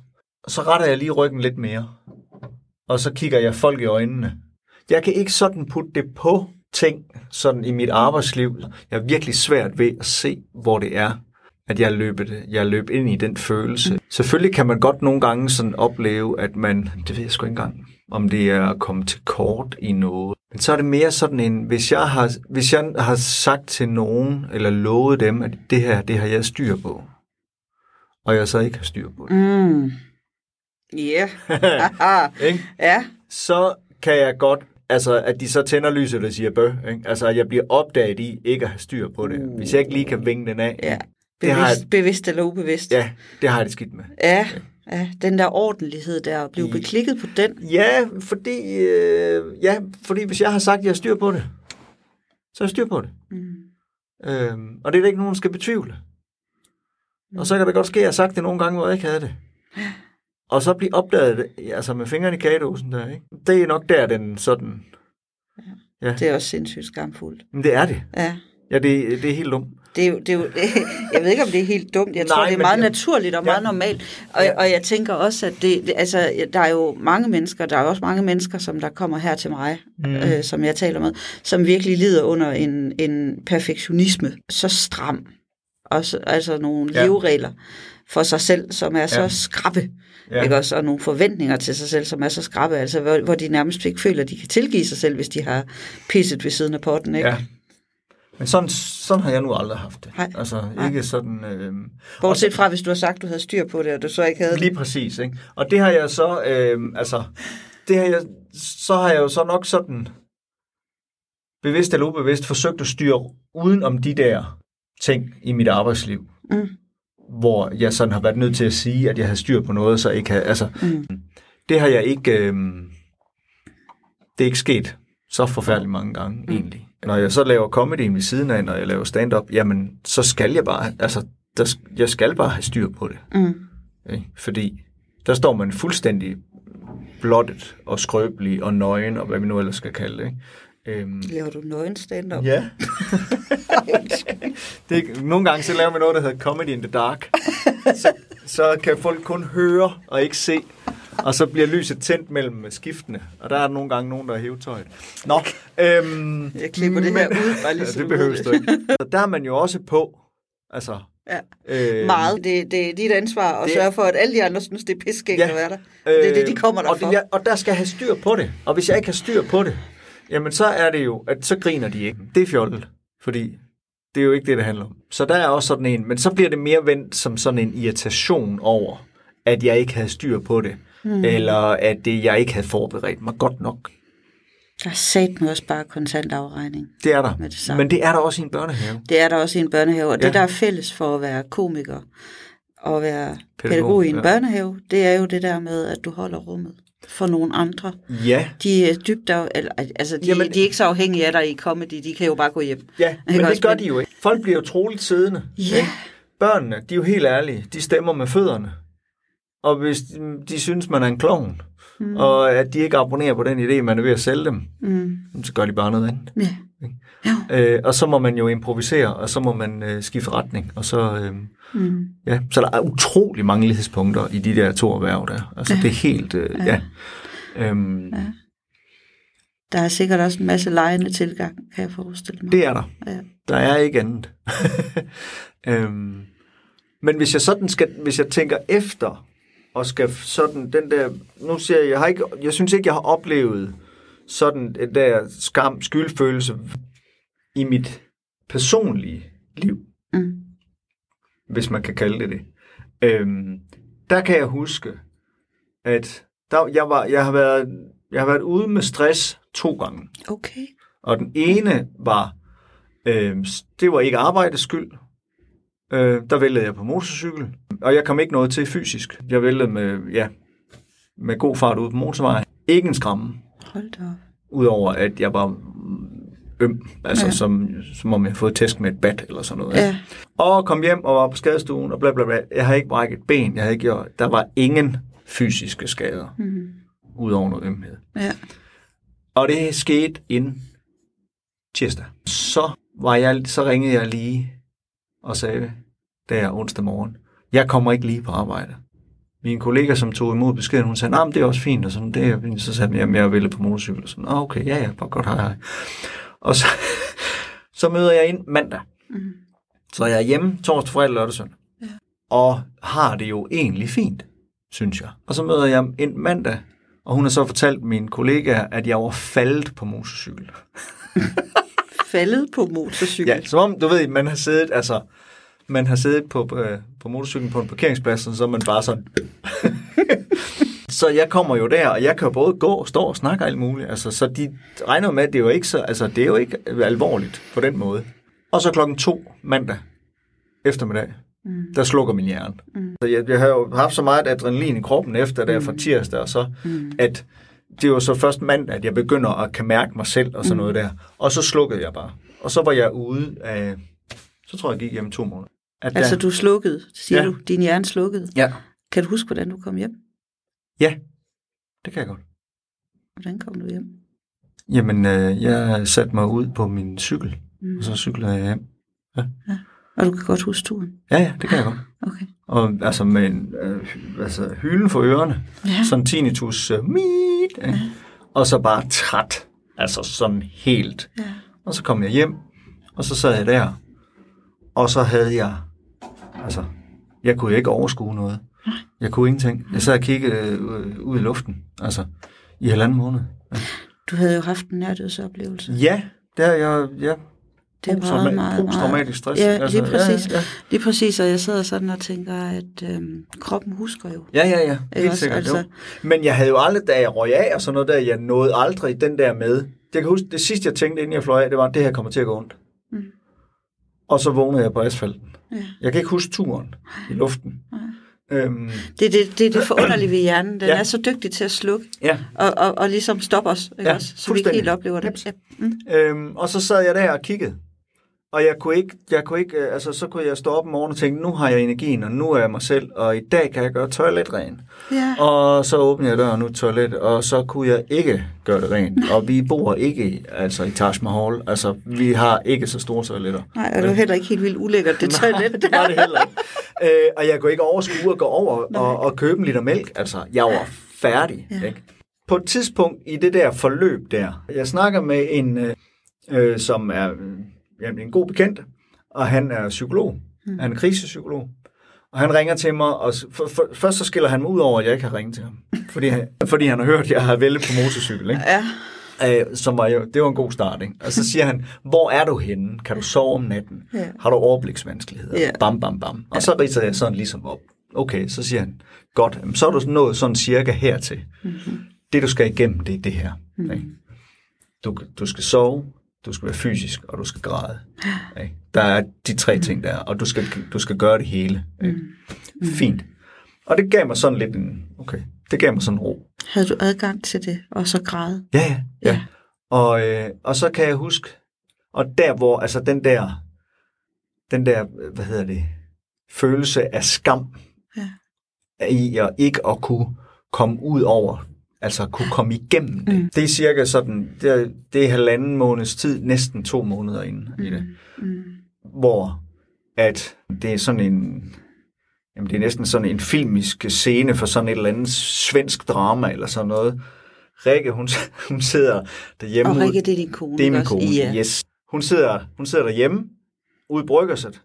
så retter jeg lige ryggen lidt mere. Og så kigger jeg folk i øjnene. Jeg kan ikke sådan putte det på ting sådan i mit arbejdsliv. Jeg er virkelig svært ved at se, hvor det er, at jeg løbet, jeg løb ind i den følelse. Mm. Selvfølgelig kan man godt nogle gange sådan opleve, at man, det ved jeg sgu ikke engang, om det er at komme til kort i noget. Men så er det mere sådan en, hvis jeg har, hvis jeg har sagt til nogen, eller lovet dem, at det her, det har jeg styr på, og jeg så ikke har styr på det. Mm. Yeah. ja. Så kan jeg godt, altså at de så tænder lyset og siger bøh, ikke? altså at jeg bliver opdaget i ikke at have styr på det. Uh. Hvis jeg ikke lige kan vinge den af. Ja. Bevidst, det har jeg, bevidst eller ubevidst. Ja, det har jeg det skidt med. Ja. Ja, den der ordentlighed der, og blive beklikket på den. Ja, fordi, øh, ja, fordi hvis jeg har sagt, at jeg har styr på det, så er jeg styr på det. Mm. Øhm, og det er der ikke nogen, der skal betvivle. Mm. Og så kan det godt ske, at jeg har sagt det nogle gange, hvor jeg ikke havde det. Og så blive opdaget, altså med fingrene i kagedåsen der, ikke? Det er nok der, den sådan... Ja. ja. Det er også sindssygt skamfuldt. Men det er det. Ja. Ja, det, det er helt dumt. Det er, jo, det er jo, jeg ved ikke, om det er helt dumt. Jeg Nej, tror, det er meget det, naturligt og ja. meget normalt. Og, ja. og jeg tænker også, at det, det, altså, der er jo mange mennesker, der er også mange mennesker, som der kommer her til mig, mm. øh, som jeg taler med, som virkelig lider under en, en perfektionisme så stram. Også, altså nogle ja. leveregler for sig selv, som er ja. så skrappe. Ja. Ikke også? Og nogle forventninger til sig selv, som er så skrappe, altså hvor, hvor de nærmest ikke føler, at de kan tilgive sig selv, hvis de har pisset ved siden af potten. Ikke? Ja. Men sådan, sådan har jeg nu aldrig haft det. Nej. Altså Nej. ikke sådan... Øh, Bortset fra, hvis du har sagt, du havde styr på det, og du så ikke havde Lige det. præcis, ikke? Og det har jeg så... Øh, altså, det har jeg, så har jeg jo så nok sådan bevidst eller ubevidst forsøgt at styre uden om de der ting i mit arbejdsliv. Mm. Hvor jeg sådan har været nødt til at sige, at jeg har styr på noget, så ikke har... Altså, mm. det har jeg ikke... Øh, det er ikke sket så forfærdeligt mange gange, mm. egentlig. Når jeg så laver comedy ved siden af, når jeg laver stand-up, jamen, så skal jeg bare, altså, der, jeg skal bare have styr på det. Mm. Okay? Fordi der står man fuldstændig blottet og skrøbelig og nøgen, og hvad vi nu ellers skal kalde det. Ikke? Øhm, laver du nøgen stand-up? Ja. det, nogle gange så laver vi noget, der hedder Comedy in the Dark. Så, så kan folk kun høre og ikke se og så bliver lyset tændt mellem skiftene, og der er nogle gange nogen, der er hævetøjet. Nå, øhm, Jeg klipper det her ud, bare lige ja, det behøver du ikke. Der er man jo også på, altså... Ja, øh, meget. Det, det er dit ansvar at det, sørge for, at alle de andre synes, det er piskægt ja, at være der. Det er det, de kommer der og for. Det, og der skal have styr på det. Og hvis jeg ikke har styr på det, jamen så er det jo, at så griner de ikke. Det er fjollet, fordi det er jo ikke det, det handler om. Så der er også sådan en, men så bliver det mere vendt som sådan en irritation over, at jeg ikke havde styr på det mm. eller at det, jeg ikke havde forberedt mig godt nok. Der er sat med også bare kontant afregning. Det er der. Med det samme. Men det er der også i en børnehave. Det er der også i en børnehave, og ja. Det der er fælles for at være komiker og være Pædagog, pædagog i en ja. børnehave, det er jo det der med, at du holder rummet for nogle andre. Ja, De er dybt af, eller, altså de, Jamen- de er ikke så afhængige af dig i comedy, de kan jo bare gå hjem. ja. men det gør de jo ikke. Folk bliver jo troligt siddende. Ja. ikke? Børnene, de er jo helt ærlige. De stemmer med fødderne. Og hvis de, de synes, man er en klovn, mm. og at de ikke abonnerer på den idé, man er ved at sælge dem, Mm. så gør de bare noget andet. Ja. Ja. Øh, og så må man jo improvisere, og så må man øh, skifte retning. Og så, øh, Mm. ja. så der er utrolig mange lighedspunkter i de der to erhverv der. Altså, ja. det er helt... Øh, ja. Ja. Øhm, ja. Der er sikkert også en masse lejende tilgang, kan jeg forestille mig. Det er der. Ja. Der er ikke andet. øhm, men hvis jeg sådan skal, hvis jeg tænker efter, og skal sådan den der, nu siger jeg, jeg har ikke, jeg synes ikke, jeg har oplevet sådan den der skam, skyldfølelse i mit personlige liv, Mm. hvis man kan kalde det det. Øhm, der kan jeg huske, at der, jeg, var, jeg, har været, jeg har været ude med stress to gange. Okay. Og den ene var, øh, det var ikke arbejdets skyld. Øh, der væltede jeg på motorcykel, og jeg kom ikke noget til fysisk. Jeg væltede med, ja, med god fart ud på motorvejen. Ikke en skræmme, Hold da udover at jeg var øm, altså Ja. som, som om jeg havde fået tæsk med et bat eller sådan noget. Ja. Og kom hjem og var på skadestuen og bla bla bla. Jeg havde ikke brækket et ben, jeg havde ikke gjort, der var ingen fysiske skader, Mm. udover noget ømhed. Ja. Og det skete inden tirsdag. Så, var jeg, så ringede jeg lige og sagde, der onsdag morgen, jeg kommer ikke lige på arbejde. Min kollega, som tog imod beskeden, hun sagde, men det er også fint, og sådan, det er. Så sagde jeg, jeg ville på motorcykel, og sådan, "Nå, okay, ja, ja, bare godt, hej, hej. Og så, så møder jeg ind mandag. Mm. Så jeg er hjemme torsdag, fredag, lørdag, søndag. Ja. Og har det jo egentlig fint, synes jeg. Og så møder jeg ind mandag, og hun har så fortalt mine kollegaer, at jeg var faldet på motorcykel. Faldet på motorcykel. Ja, som om, du ved, man har siddet, altså, man har siddet på, øh, på motorcyklen på en parkeringsplads, og så er man bare sådan... så jeg kommer jo der, og jeg kan jo både gå og stå og snakke og alt muligt. Altså, så de regner med, at det er jo ikke så, altså, det er jo ikke alvorligt på den måde. Og så klokken to mandag eftermiddag, Mm. der slukker min hjerne. Mm. Så jeg, jeg har jo haft så meget adrenalin i kroppen efter der fra tirsdag, og så, Mm. at det var så først mandag, at jeg begynder at kan mærke mig selv og sådan noget der. Og så slukkede jeg bare. Og så var jeg ude af, så tror jeg, jeg gik hjem to måneder. At Altså, der, du slukkede, siger Ja. du. Din hjerne slukkede. Ja, Kan du huske, hvordan du kom hjem? ja, det kan jeg godt. Hvordan kom du hjem? Jamen, øh, jeg satte mig ud på min cykel, Mm. og så cyklede jeg hjem. Og du kan godt huske turen? Ja, ja, det kan jeg godt. Okay. Og altså med en, øh, altså, hylden for ørerne. Ja. Sådan tinnitus. Øh, mit, ikke? Og så bare træt. Altså sådan helt. Ja. Og så kom jeg hjem, og så sad jeg der. Og så havde jeg, altså, jeg kunne jo ikke overskue noget. Jeg kunne ingenting. Jeg sad og kiggede øh, ud i luften, altså, i halvanden måned. Du havde jo haft en nærdødsoplevelse. Ja, det er jeg, ja. Det var meget, meget, posttraumatisk stress. Ja, lige præcis. Ja, ja, Lige præcis, og jeg sidder sådan og tænker, at øhm, kroppen husker jo. ja, ja, ja, helt også? sikkert. Altså- Altså... Men jeg havde jo aldrig, da jeg røg af og sådan noget der, jeg nåede aldrig den der med. Jeg kan huske, det sidste jeg tænkte, inden jeg fløj af, det var, at det her kommer til at gå ondt. Mm. Og så vågnede jeg på asfalten. Ja. Jeg kan ikke huske turen i luften. Øhm, Det er det, det, det forunderlige ved hjernen. Den Ja. er så dygtig til at slukke ja, og, og, og ligesom stoppe os, ikke Ja, også? så vi ikke helt oplever det. Ja. Mm. Øhm, og så sad jeg der og kiggede. Og jeg kunne ikke, jeg kunne ikke, øh, altså så kunne jeg stå op om morgenen og tænke, nu har jeg energien, og nu er jeg mig selv, og i dag kan jeg gøre toilet ren. Ja. Og så åbnede jeg døren ud til toilet, og så kunne jeg ikke gøre det rent. Og vi bor ikke altså i Taj Mahal, altså vi har ikke så store toiletter. Nej, og det var heller ikke helt vildt ulækkert, det toilet det var det heller ikke. Øh, og jeg kunne ikke overskue at gå over og, og købe en liter mælk. Altså, jeg var færdig. Ja. Ikke? På et tidspunkt i det der forløb der, jeg snakker med en, øh, øh, som er jamen, en god bekendt, og han er psykolog. Mm. Han er krisepsykolog. Og han ringer til mig, og for, for, først så skiller han mig ud over, at jeg ikke har ringet til ham. Fordi han, fordi han har hørt, at jeg har væltet på motorcykel. Ikke? Ja. øh, som var jo, det var en god start. Ikke? Og så siger han, hvor er du henne? Kan du sove om natten? Ja. Har du overbliksvanskeligheder? Ja. Bam, bam, bam. Og så ridser jeg sådan ligesom op. Okay, så siger han, godt, så er du nået sådan cirka hertil. Mhm. Mm-hmm. Det, du skal igennem, det er det her. Mm-hmm. Ikke? du, du skal sove, du skal være fysisk, og du skal græde. Ikke? Der er de tre ting der, og du skal, du skal gøre det hele. Ikke? Fint. Og det gav mig sådan lidt en, okay, det gav mig sådan ro. Havde du adgang til det, og så græde? Ja, ja. ja. Og, øh, og så kan jeg huske, og der hvor, altså den der, den der, hvad hedder det, følelse af skam, Ja. i at ikke at kunne komme ud over, altså kunne komme igennem det. Mm. Det er cirka sådan, det er, det er halvanden måneds tid, næsten to måneder inde i det, Mm. hvor at det er sådan en, jamen det er næsten sådan en filmisk scene for sådan et eller andet svensk drama eller sådan noget. Rikke, hun, hun sidder derhjemme. Og Rikke, det er din kone, det er min kone, Ja. yes. Hun sidder, hun sidder derhjemme ude i bryggerset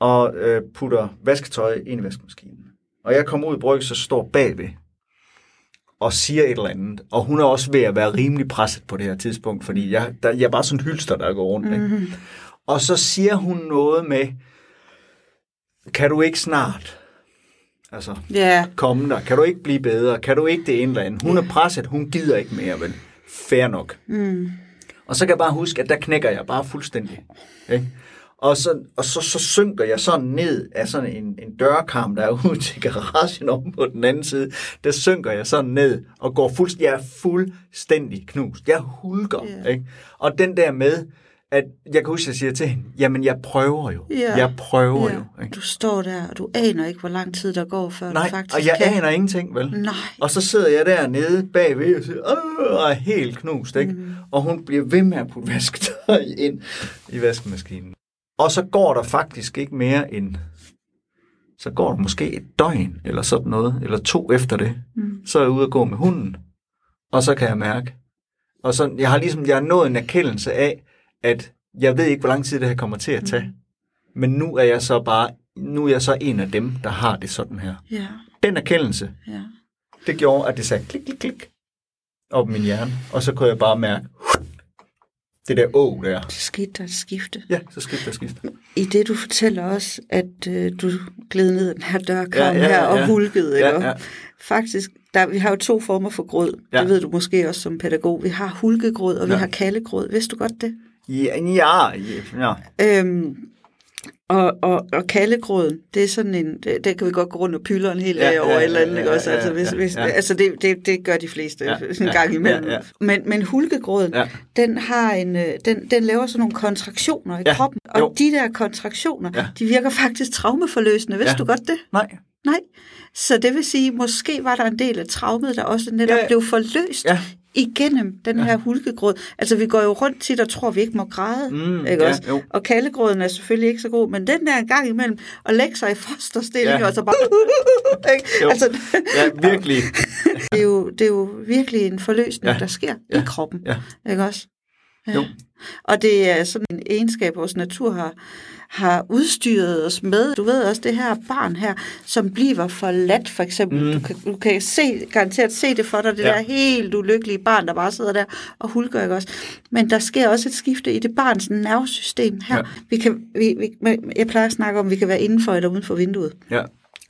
og øh, putter vasketøj ind i vaskemaskinen. Og jeg kommer ud i bryggerset og står bagved og siger et eller andet. Og hun er også ved at være rimelig presset på det her tidspunkt, fordi jeg, der, jeg er bare sådan en hylster, der går rundt. Ikke? Og så siger hun noget med, kan du ikke snart altså, Ja, komme der? Kan du ikke blive bedre? Kan du ikke det ene eller andet? Hun er presset, hun gider ikke mere, vel? Fair nok. mm. Og så kan jeg bare huske, at der knækker jeg bare fuldstændig. Ikke? Og, så, og så, så synker jeg sådan ned af sådan en, en dørkarm, der er ude til garagen om på den anden side. Der synker jeg sådan ned og går fuldstændig, jeg er fuldstændig knust. Jeg hulker. Ja. Ikke? Og den der med, at jeg kan huske, at jeg siger til hende, jamen jeg prøver jo. Ja. Jeg prøver ja. jo. Ikke? Du står der, og du aner ikke, hvor lang tid der går, før Nej, du faktisk og jeg kan. aner ingenting, vel? Nej. Og så sidder jeg dernede bagved og siger, Åh, og er helt knust, ikke? Mm. Og hun bliver ved med at putte vasketøj ind i vaskemaskinen. Og så går der faktisk ikke mere end, så går der måske et døgn, eller sådan noget, eller to efter det. Mm. Så er jeg ude og gå med hunden, og så kan jeg mærke. Og så, jeg har ligesom, jeg har nået en erkendelse af, at jeg ved ikke, hvor lang tid det her kommer til at tage. Men nu er jeg så bare, nu er jeg så en af dem, der har det sådan her. Ja, Den erkendelse, ja. det gjorde, at det sagde klik, klik, klik op i min hjerne. Og så kunne jeg bare mærke det der å der. Så skete der et skifte. Ja, så skete der skift. I det, du fortæller også, at øh, du gled ned den her dørkarm Ja, ja, her og ja. hulkede. Ja, Ikke? ja. Faktisk, der, vi har jo to former for grød. Ja. Det ved du måske også som pædagog. Vi har hulkegrød, og vi Ja. har kaldegrød. Vidste du godt det? Ja, ja, ja. Øhm, og, og, og kaldegrøden, det er sådan en, det, det kan vi godt gå rundt og pylder en hel Ja, dag over ja, et eller andet, ja, ikke ja, også? Altså, ja, hvis, ja, hvis, ja. altså det, det, det gør de fleste Ja, en ja, gang imellem. ja, ja. Men, men hulkegrøden, Ja. den, har en, øh, den, den laver sådan nogle kontraktioner i Ja, kroppen, og jo. de der kontraktioner, Ja. de virker faktisk traumeforløsende. Vidste Ja. du godt det? Nej. Nej. Så det vil sige, måske var der en del af traumet, der også netop Ja, ja, ja. blev forløst Ja. Igennem den her hulkegrød. Altså, vi går jo rundt tit og tror, vi ikke må græde. Mm, ikke ja, også? jo. Og kaldegrøden er selvfølgelig ikke så god, men den der gang imellem, at lægge sig i fosterstilling Ja. og så bare... ikke? Jo. Altså, Ja, virkelig. det, er jo, det er jo virkelig en forløsning, Ja. der sker Ja. i kroppen. Ja. Ikke også? Ja. Jo. Og det er sådan egenskab, vores natur har, har udstyret os med. Du ved også, det her barn her, som bliver forladt, for eksempel. Mm. Du, kan, du kan se, garanteret se det for dig, det Ja. der helt ulykkelige barn, der bare sidder der og hulker, ikke også? Men der sker også et skifte i det barns nervesystem her. Ja. Vi kan, vi, vi, jeg plejer at snakke om, at vi kan være indenfor eller uden for vinduet Ja.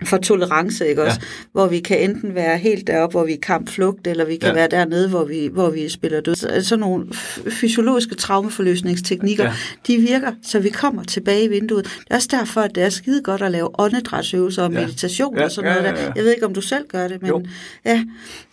For tolerance, ikke også? Ja. Hvor vi kan enten være helt deroppe, hvor vi er kampflugt, eller vi kan Ja. være dernede, hvor vi, hvor vi spiller død. Så- Sådan nogle fysiologiske traumeforløsningsteknikker, Ja. de virker, så vi kommer tilbage i vinduet. Det er også derfor, at det er skide godt at lave åndedrætsøvelser og Ja. meditation Ja, og sådan ja, noget ja, ja. der. Jeg ved ikke, om du selv gør det, men Jo. ja,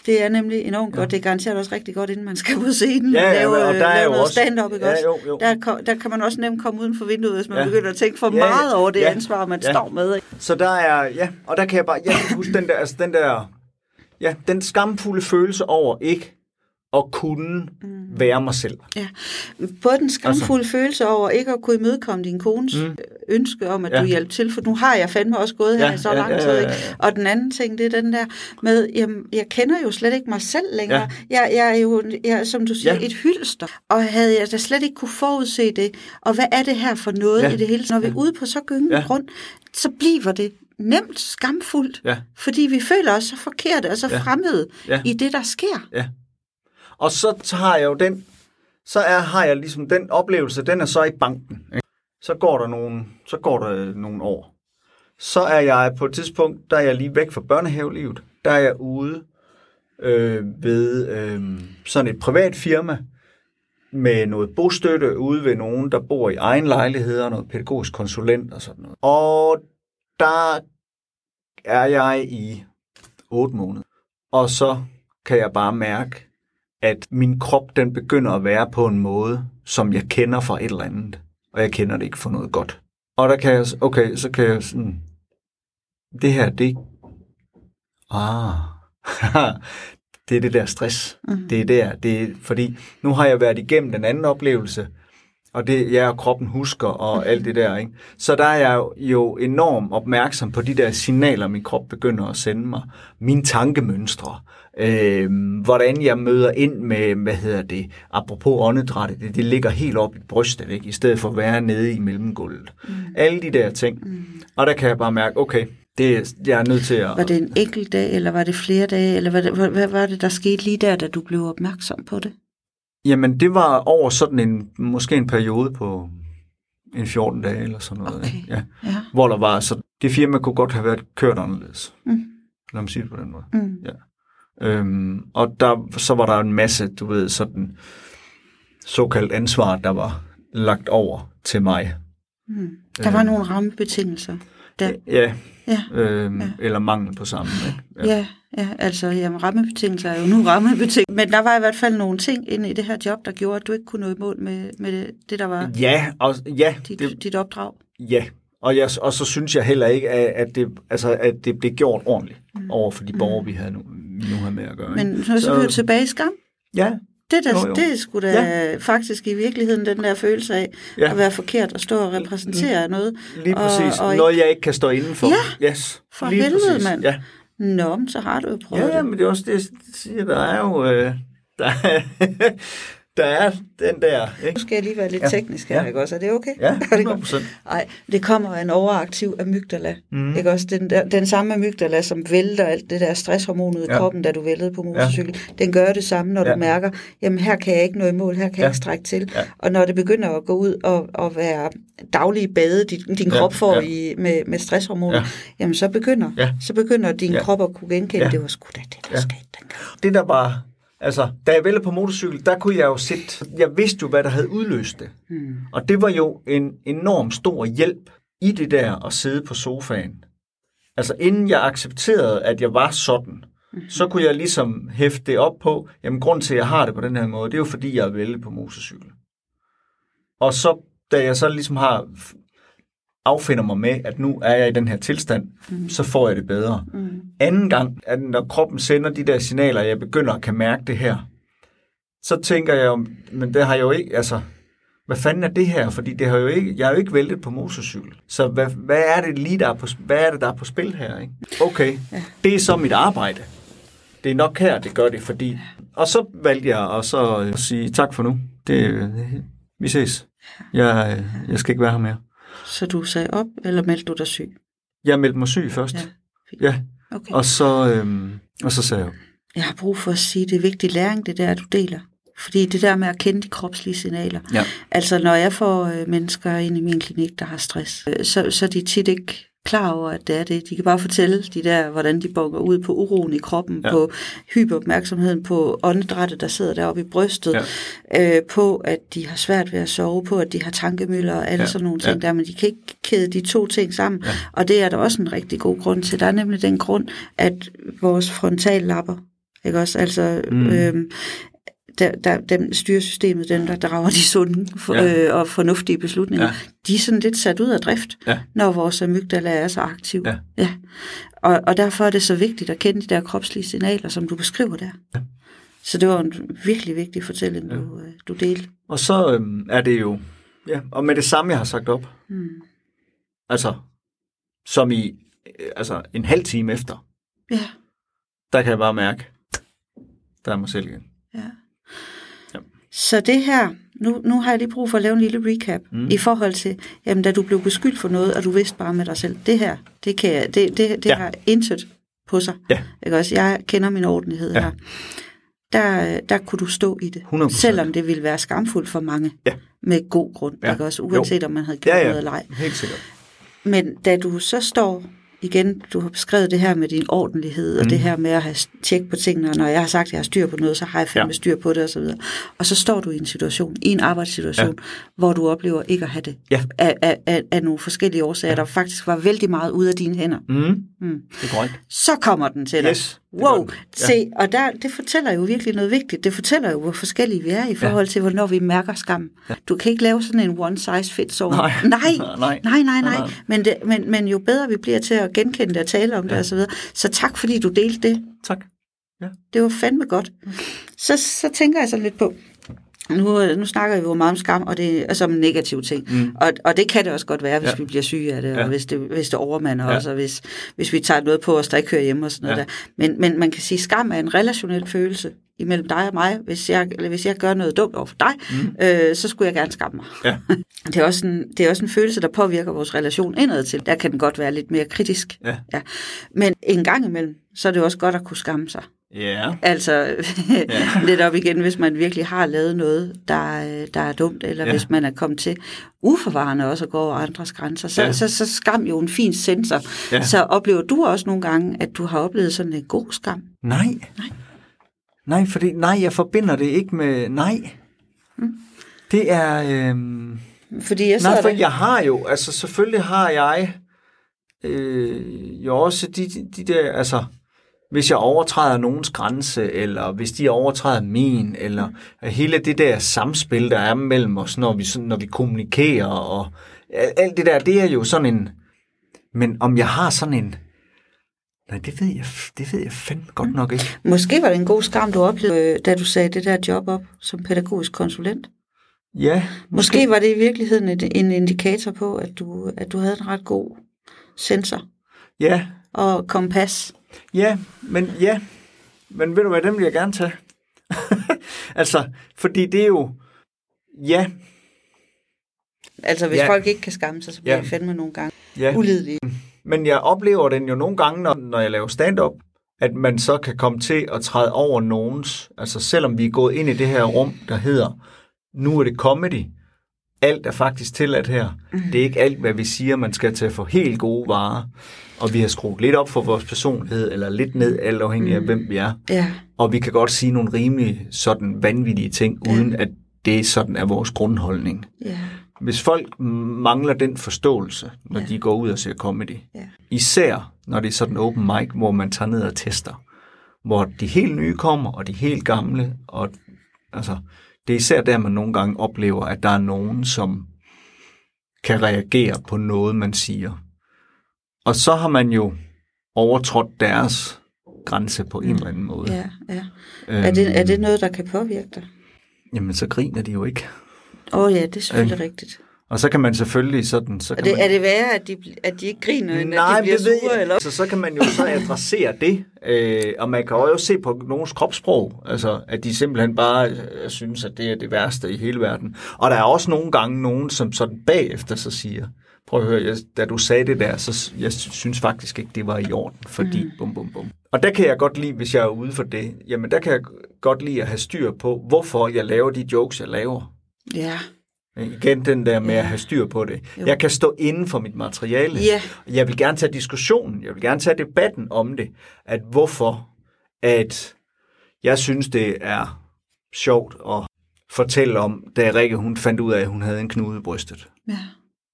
det er nemlig enormt godt. Det er garanteret også rigtig godt, inden man skal på scenen Ja, og ja, lave, og der er lave noget også- stand-up, ikke Ja, også? jo, jo. Der, der kan man også nemt komme uden for vinduet, hvis man Ja. begynder at tænke for Ja, ja. meget over det Ja. ansvar, man Ja. står med. Ikke? Så der er, ja, og der kan jeg bare, jeg kan huske den der, altså den der, ja, den skamfulde følelse over ikke at kunne være mig selv. Ja, både den skamfulde altså, følelse over ikke at kunne imødekomme din kones mm. ønske om, at ja. Du hjælper til, for nu har jeg fandme også gået her Ja, i så ja, lang tid. ja, ja, Ikke? ja. Og den anden ting, det er den der med, jamen, jeg kender jo slet ikke mig selv længere. Ja. Jeg, jeg er jo, jeg, som du siger, ja. Et hylster. Og havde jeg da slet ikke kunne forudse det, og hvad er det her for noget ja. I det hele? Når vi er ude på så gyngende. Ja. grund, så bliver det nemt skamfuldt, Ja. fordi vi føler os så forkerte og så ja. Fremmede Ja. i det, der sker. Ja. Og så har jeg jo den, så er, har jeg ligesom den oplevelse, den er så i banken. Ikke? Så går der nogle, så går der nogle år. Så er jeg på et tidspunkt, der er jeg lige væk fra børnehavelivet. Der er jeg ude øh, ved øh, sådan et privat firma med noget bostøtte ude ved nogen, der bor i egen lejlighed, og noget pædagogisk konsulent og sådan noget. Og der er jeg i 8 måneder. Og så kan jeg bare mærke, at min krop den begynder at være på en måde, som jeg kender fra et eller andet. Og jeg kender det ikke for noget godt. Og der kan jeg, okay, så kan jeg sådan, det her, det, ah, det er det der stress. Mm. Det er der, det er, fordi nu har jeg været igennem den anden oplevelse, og det jeg og kroppen husker, og alt det der. Ikke? Så der er jeg jo enormt opmærksom på de der signaler, min krop begynder at sende mig. Mine tankemønstre. Øh, hvordan jeg møder ind med, hvad hedder det, apropos åndedrættet, det, det ligger helt op i brystet, ikke? i stedet for at være nede i mellemgulvet. Mm. Alle de der ting. Mm. Og der kan jeg bare mærke, okay, det, jeg er nødt til at... Var det en enkelt dag, eller var det flere dage, eller hvad, hvad, hvad var det, der skete lige der, da du blev opmærksom på det? Jamen, det var over sådan en, måske en periode på en 14 dage eller sådan noget. Okay. Ja. Ja. Hvor der var, så det firma kunne godt have været kørt anderledes. Mm. Lad mig sige det på den måde. Mm. Ja. Øhm, og der, så var der en masse, du ved, sådan såkaldt ansvar, der var lagt over til mig. Mm. Der var Øhm. nogle rammebetingelser. Der. Ja, Ja. øhm, Ja. eller mangel på samme. Ikke? Ja, ja, altså jamen, rammebetingelser er jo nu rammebetingelser. Men der var i hvert fald nogle ting inde i det her job, der gjorde, at du ikke kunne nå i mål med, med det, der var ja, og, ja, dit, det, dit opdrag. ja. Og, jeg, og så synes jeg heller ikke, at, at, det, altså, at det blev gjort ordentligt mm. over for de borgere, vi havde nu, nu har med at gøre. Men ikke? så, så vi jo tilbage i skam. Ja, Det, der, Jo, jo. det sgu da ja. faktisk i virkeligheden den der følelse af Ja. ja. at være forkert og stå og repræsentere noget. lige og, præcis. Og, Noget, jeg ikke kan stå inden for. Ja, yes. for lige helvede, præcis. mand. Ja. Nå, men så har du jo prøvet Ja, ja, det. men det er også det, jeg siger. Der er jo... Øh, der, er, der er den der... Ikke? Nu skal jeg lige være lidt Ja. teknisk her, Ja. ikke også? Er det okay? Ja, Er det 100 godt? procent. Nej, det kommer af en overaktiv amygdala. Mm. Ikke også? Den, der, den samme amygdala, som vælter alt det der stresshormonet i Ja. kroppen, da du væltede på motorcykel, den gør det samme, når Ja. du mærker, jamen her kan jeg ikke nå i mål, her kan jeg Ja. ikke strække til. Ja. Og når det begynder at gå ud og, og være daglige bade, din, din Ja. krop får Ja. i, med, med stresshormoner, Ja. jamen så begynder, Ja. så begynder din Ja. krop at kunne genkende, Ja. det var sgu da det, der Ja. skete dengang. Det der var... Altså, da jeg væltede på motorcykel, der kunne jeg jo sætte... Jeg vidste jo, hvad der havde udløst det. Hmm. Og det var jo en enorm stor hjælp i det der at sidde på sofaen. Altså inden jeg accepterede, at jeg var sådan, mm-hmm. så kunne jeg ligesom hæfte det op på, jamen grund til, at jeg har det på den her måde, det er jo fordi, jeg er væltet på motorcykel. Og så, da jeg så ligesom har affinder mig med, at nu er jeg i den her tilstand, mm. så får jeg det bedre. Mm. Anden gang, at når kroppen sender de der signaler, jeg begynder at kan mærke det her, så tænker jeg jo, men det har jeg jo ikke, altså, hvad fanden er det her? Fordi det har jo ikke, jeg har jo ikke væltet på motorcykel. Så hvad, hvad er det lige, der er på, hvad er det, der er på spil her? Ikke? Okay, ja. det er så mit arbejde. Det er nok her, det gør det, fordi... Og så valgte jeg at så øh, sige tak for nu. Det, øh, vi ses. Jeg, øh, jeg skal ikke være her mere. Så du sagde op, eller meldte du dig syg? Jeg meldte mig syg først. Ja, Ja. fint. ja. Okay. Og så, øhm, og så sagde jeg, Jeg har brug for at sige, det er vigtig læring, det der, du deler. Fordi det der med at kende de kropslige signaler. Ja. Altså, når jeg får øh, mennesker ind i min klinik, der har stress, øh, så, så er de tit ikke klar over, at det er det. De kan bare fortælle de der, hvordan de bukker ud på uroen i kroppen, Ja. på hyperopmærksomheden, på åndedrættet, der sidder deroppe i brystet, ja. øh, på at de har svært ved at sove, på at de har tankemøller og alle Ja. sådan nogle ting Ja. der, men de kan ikke kæde de to ting sammen. Ja. Og det er der også en rigtig god grund til. Der er nemlig den grund, at vores frontallapper, ikke også, altså mm. øhm, der, der, dem styresystemet, den der drager de sunde for, Ja. øh, og fornuftige beslutninger, Ja. de er sådan lidt sat ud af drift, Ja. når vores amygdala er så aktiv. Ja. Ja. Og, og derfor er det så vigtigt at kende de der kropslige signaler, som du beskriver der. Ja. Så det var en virkelig vigtig fortælling, ja. du, øh, du delte. og så øhm, er det jo, ja, og med det samme, jeg har sagt op. Mm. Altså, som i, øh, altså en halv time efter, Ja, der kan jeg bare mærke, der er mig selv igen. Så det her, nu, nu har jeg lige brug for at lave en lille recap Mm. i forhold til, jamen da du blev beskyldt for noget, og du vidste bare med dig selv, det her, det, kan jeg, det, det, det Ja. har intet på sig. Ja. Ikke også? Jeg kender min ordenhed Ja. her. Der, der kunne du stå i det, 100%. selvom det ville være skamfuldt for mange, Ja. med god grund, Ja. ikke også? uanset om man havde gjort Ja, ja, noget eller ej. helt sikkert. Men da du så står igen, du har beskrevet det her med din ordentlighed, og Mm. det her med at have tjek på tingene, og når jeg har sagt, at jeg har styr på noget, så har jeg fandme Ja. styr på det, og så videre. Og så står du i en situation, i en arbejdssituation, ja. hvor du oplever ikke at have det. Ja. Af, af, af, af nogle forskellige årsager, ja. der faktisk var vældig meget ude af dine hænder. Mm. Mm. Det er korrekt. Så kommer den til dig. Yes, wow. Ja. se, og der, det fortæller jo virkelig noget vigtigt. Det fortæller jo, hvor forskellige vi er i forhold til, hvornår vi mærker skam. Ja. Du kan ikke lave sådan en one size fits all. Nej. nej, Nej. nej, nej, nej. Men, det, men, men jo bedre vi bliver til at genkende det og tale om det og så videre. Så tak, fordi du delte det. Tak. Det var fandme godt. Så, så tænker jeg så lidt på, nu, nu snakker vi jo meget om skam, og det er som en negativ ting. Mm. Og, og det kan det også godt være, hvis ja. Vi bliver syge af det, Ja. og hvis det, hvis det overmander. Ja. os, og hvis, hvis vi tager noget på os, der ikke hører hjemme og sådan noget Ja. der. Men, men man kan sige, at skam er en relationel følelse imellem dig og mig. Hvis jeg, eller hvis jeg gør noget dumt over for dig, mm. øh, så skulle jeg gerne skamme mig. Ja. Det er, også en, det er også en følelse, der påvirker vores relation indad til. Der kan den godt være lidt mere kritisk. Ja. Ja. Men en gang imellem, så er det også godt at kunne skamme sig. Ja. Altså ja. lidt op igen, hvis man virkelig har lavet noget, der, der er dumt, eller. Ja. hvis man er kommet til uforvarende også at gå over andres grænser, så. Ja. så, så skam jo en fin sensor. Ja. Så oplever du også nogle gange, at du har oplevet sådan en god skam? Nej. Nej. Nej, fordi nej, jeg forbinder det ikke med nej. Mm. Det er... Øhm, Fordi jeg nej, for der- jeg har jo, altså selvfølgelig har jeg øh, jo også de, de, de der, altså hvis jeg overtræder nogens grænse, eller hvis de overtræder min, eller hele det der samspil, der er mellem os, når vi, når vi kommunikerer, og alt det der, det er jo sådan en... Men om jeg har sådan en... Nej, det ved jeg, det ved jeg fandme godt nok ikke. Måske var det en god skam, du oplevede, øh, da du sagde det der job op som pædagogisk konsulent. Ja, Måske var det i virkeligheden et, en indikator på, at du, at du havde en ret god sensor ja, og kompas. ja, men ja, men ved du hvad, dem vil jeg gerne tage. altså, fordi det er jo, ja, Altså, hvis Ja. folk ikke kan skamme sig, så bliver Ja. ja. fandme nogle gange ja. ulidelige. Men jeg oplever den jo nogle gange, når, når jeg laver stand-up, at man så kan komme til at træde over nogens, altså selvom vi er gået ind i det her rum, der hedder, nu er det comedy, alt er faktisk tilladt her. Mm. Det er ikke alt, hvad vi siger, man skal tage for helt gode varer, og vi har skruet lidt op for vores personlighed, eller lidt ned, alt afhængig af, hvem vi er. Ja, Og vi kan godt sige nogle rimelig sådan vanvittige ting, uden at det sådan er vores grundholdning. ja, Hvis folk mangler den forståelse, når Ja. de går ud og ser comedy, ja. især når det er sådan open mic, hvor man tager ned og tester, hvor de helt nye kommer, og de helt gamle, og altså, det er især der, man nogle gange oplever, at der er nogen, som kan reagere på noget, man siger. Og så har man jo overtrådt deres grænse på en eller anden måde. ja, ja. Er, det, er det noget, der kan påvirke dig? Jamen, så griner de jo ikke. Åh oh, ja, det er selvfølgelig øh. rigtigt. Og så kan man selvfølgelig sådan... Så Er kan det, man... er det værre, at de, at de ikke griner, end Nej, at de bliver det sure? jeg. Eller? Så, så kan man jo så adressere det, øh, og man kan også se på nogens kropssprog, altså at de simpelthen bare øh, synes, at det er det værste i hele verden. Og der er også nogle gange nogen, som sådan bagefter så siger, prøv at høre, jeg, da du sagde det der, så jeg synes faktisk ikke, det var i orden, fordi mm. bum bum bum. Og der kan jeg godt lide, hvis jeg er ude for det, jamen der kan jeg godt lide at have styr på, hvorfor jeg laver de jokes, jeg laver. Ja, Igen den der med Ja. at have styr på det. Jo. Jeg kan stå inden for mit materiale. Ja. Jeg vil gerne tage diskussionen, jeg vil gerne tage debatten om det. At hvorfor, at jeg synes, det er sjovt at fortælle om, da Rikke hun fandt ud af, at hun havde en knude i brystet. ja.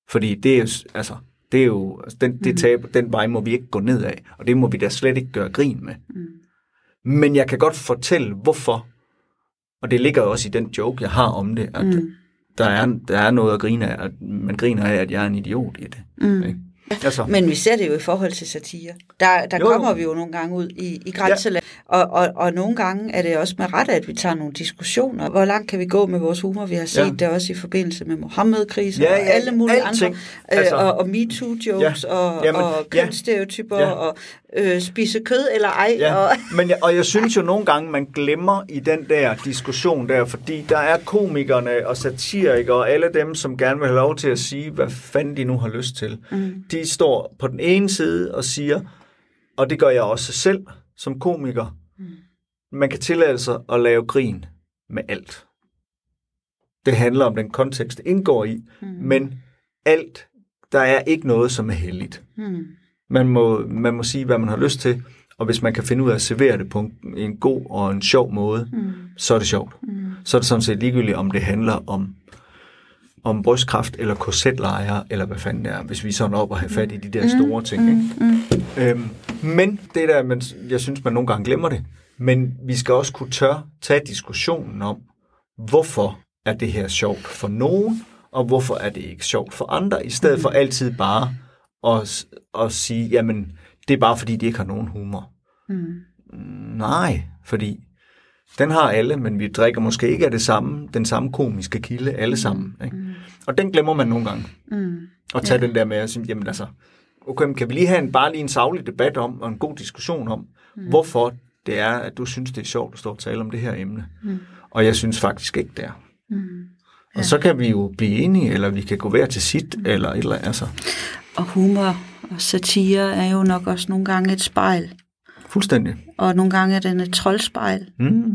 Fordi det er jo, altså, det er jo, altså, den, det tab, den vej må vi ikke gå ned af, og det må vi da slet ikke gøre grin med. Mm. Men jeg kan godt fortælle, hvorfor. Og det ligger jo også i den joke, jeg har om det, at Mm. der, er, der er noget at grine af, at man griner af, at jeg er en idiot i det. Mm. Ikke? Altså, Men vi ser det jo i forhold til satire. Der, der Jo, jo. kommer vi jo nogle gange ud i, i grænseland, ja. og, og, og nogle gange er det også med ret, at vi tager nogle diskussioner. Hvor langt kan vi gå med vores humor? Vi har set Ja. det også i forbindelse med Mohammed-krisen Ja, og ja, alle mulige alting. andre, Altså- øh, og, og MeToo-jokes Ja. og, Jamen, og ja. kønsstereotyper Ja. og øh, spise kød eller ej. Ja, Og, men jeg, og jeg synes jo nogle gange, man glemmer i den der diskussion der, fordi der er komikerne og satirikere og alle dem, som gerne vil have lov til at sige, hvad fanden de nu har lyst til. Mm. De står på den ene side og siger, og det gør jeg også selv som komiker, mm. man kan tillade sig at lave grin med alt. Det handler om den kontekst, det indgår i, mm. men alt, der er ikke noget, som er heldigt. hmm. Man må, man må sige, hvad man har lyst til, og hvis man kan finde ud af at servere det på en, en god og en sjov måde, mm. så er det sjovt. Mm. Så er det sådan set ligegyldigt, om det handler om, om brystkræft eller korsetlejre, eller hvad fanden det er, hvis vi sådan op og have fat i de der mm. store ting. Mm. Ikke? Øhm, men det der, man, jeg synes, man nogle gange glemmer det, men vi skal også kunne tør tage diskussionen om, hvorfor er det her sjovt for nogen, og hvorfor er det ikke sjovt for andre, i stedet for altid bare at, at sige, jamen, det er bare fordi, de ikke har nogen humor. Mm. Nej, fordi den har alle, men vi drikker måske ikke af det samme, den samme komiske kilde alle sammen. Ikke? Mm. Og den glemmer man nogle gange. Mm. At tage ja. den der med at sige, jamen altså, okay, kan vi lige have en, bare lige en savlig debat om, og en god diskussion om, mm. hvorfor det er, at du synes, det er sjovt at stå og tale om det her emne. Mm. Og jeg synes faktisk ikke, det er. Mm. Og så kan vi jo blive enige, eller vi kan gå hver til sit, eller et eller andet. Altså. Og humor og satire er jo nok også nogle gange et spejl. Fuldstændig. Og nogle gange er den et troldspejl, Mm.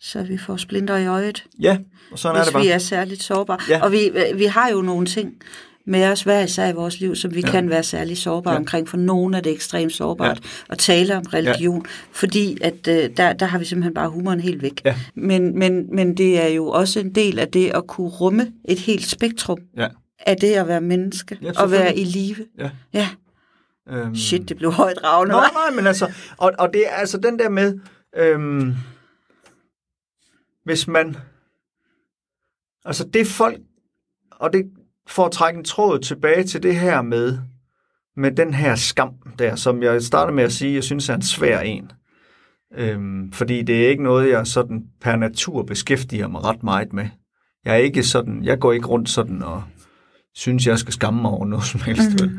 så vi får splinter i øjet, Ja, og sådan er hvis det bare. vi er særligt sårbare. Ja. Og vi, vi har jo nogle ting med os hver især i vores liv, som vi ja. kan være særligt sårbare Ja. omkring. For nogen er det ekstremt sårbart ja. at tale om religion, ja. fordi at øh, der, der har vi simpelthen bare humoren helt væk. Ja. Men, men, men det er jo også en del af det at kunne rumme et helt spektrum Ja. af det at være menneske Ja, og være i live. Ja. Ja, Øhm. shit, det blev højt ravne, hva'? nej, men altså, og, og det er altså den der med, øhm, hvis man, altså det folk, og det får at trække en tråd tilbage til det her med, med den her skam der, som jeg startede med at sige, jeg synes er en svær en. Øhm, fordi det er ikke noget, jeg sådan per natur beskæftiger mig ret meget med. Jeg er ikke sådan, jeg går ikke rundt sådan og synes, jeg skal skamme mig over noget som helst. Mm-hmm.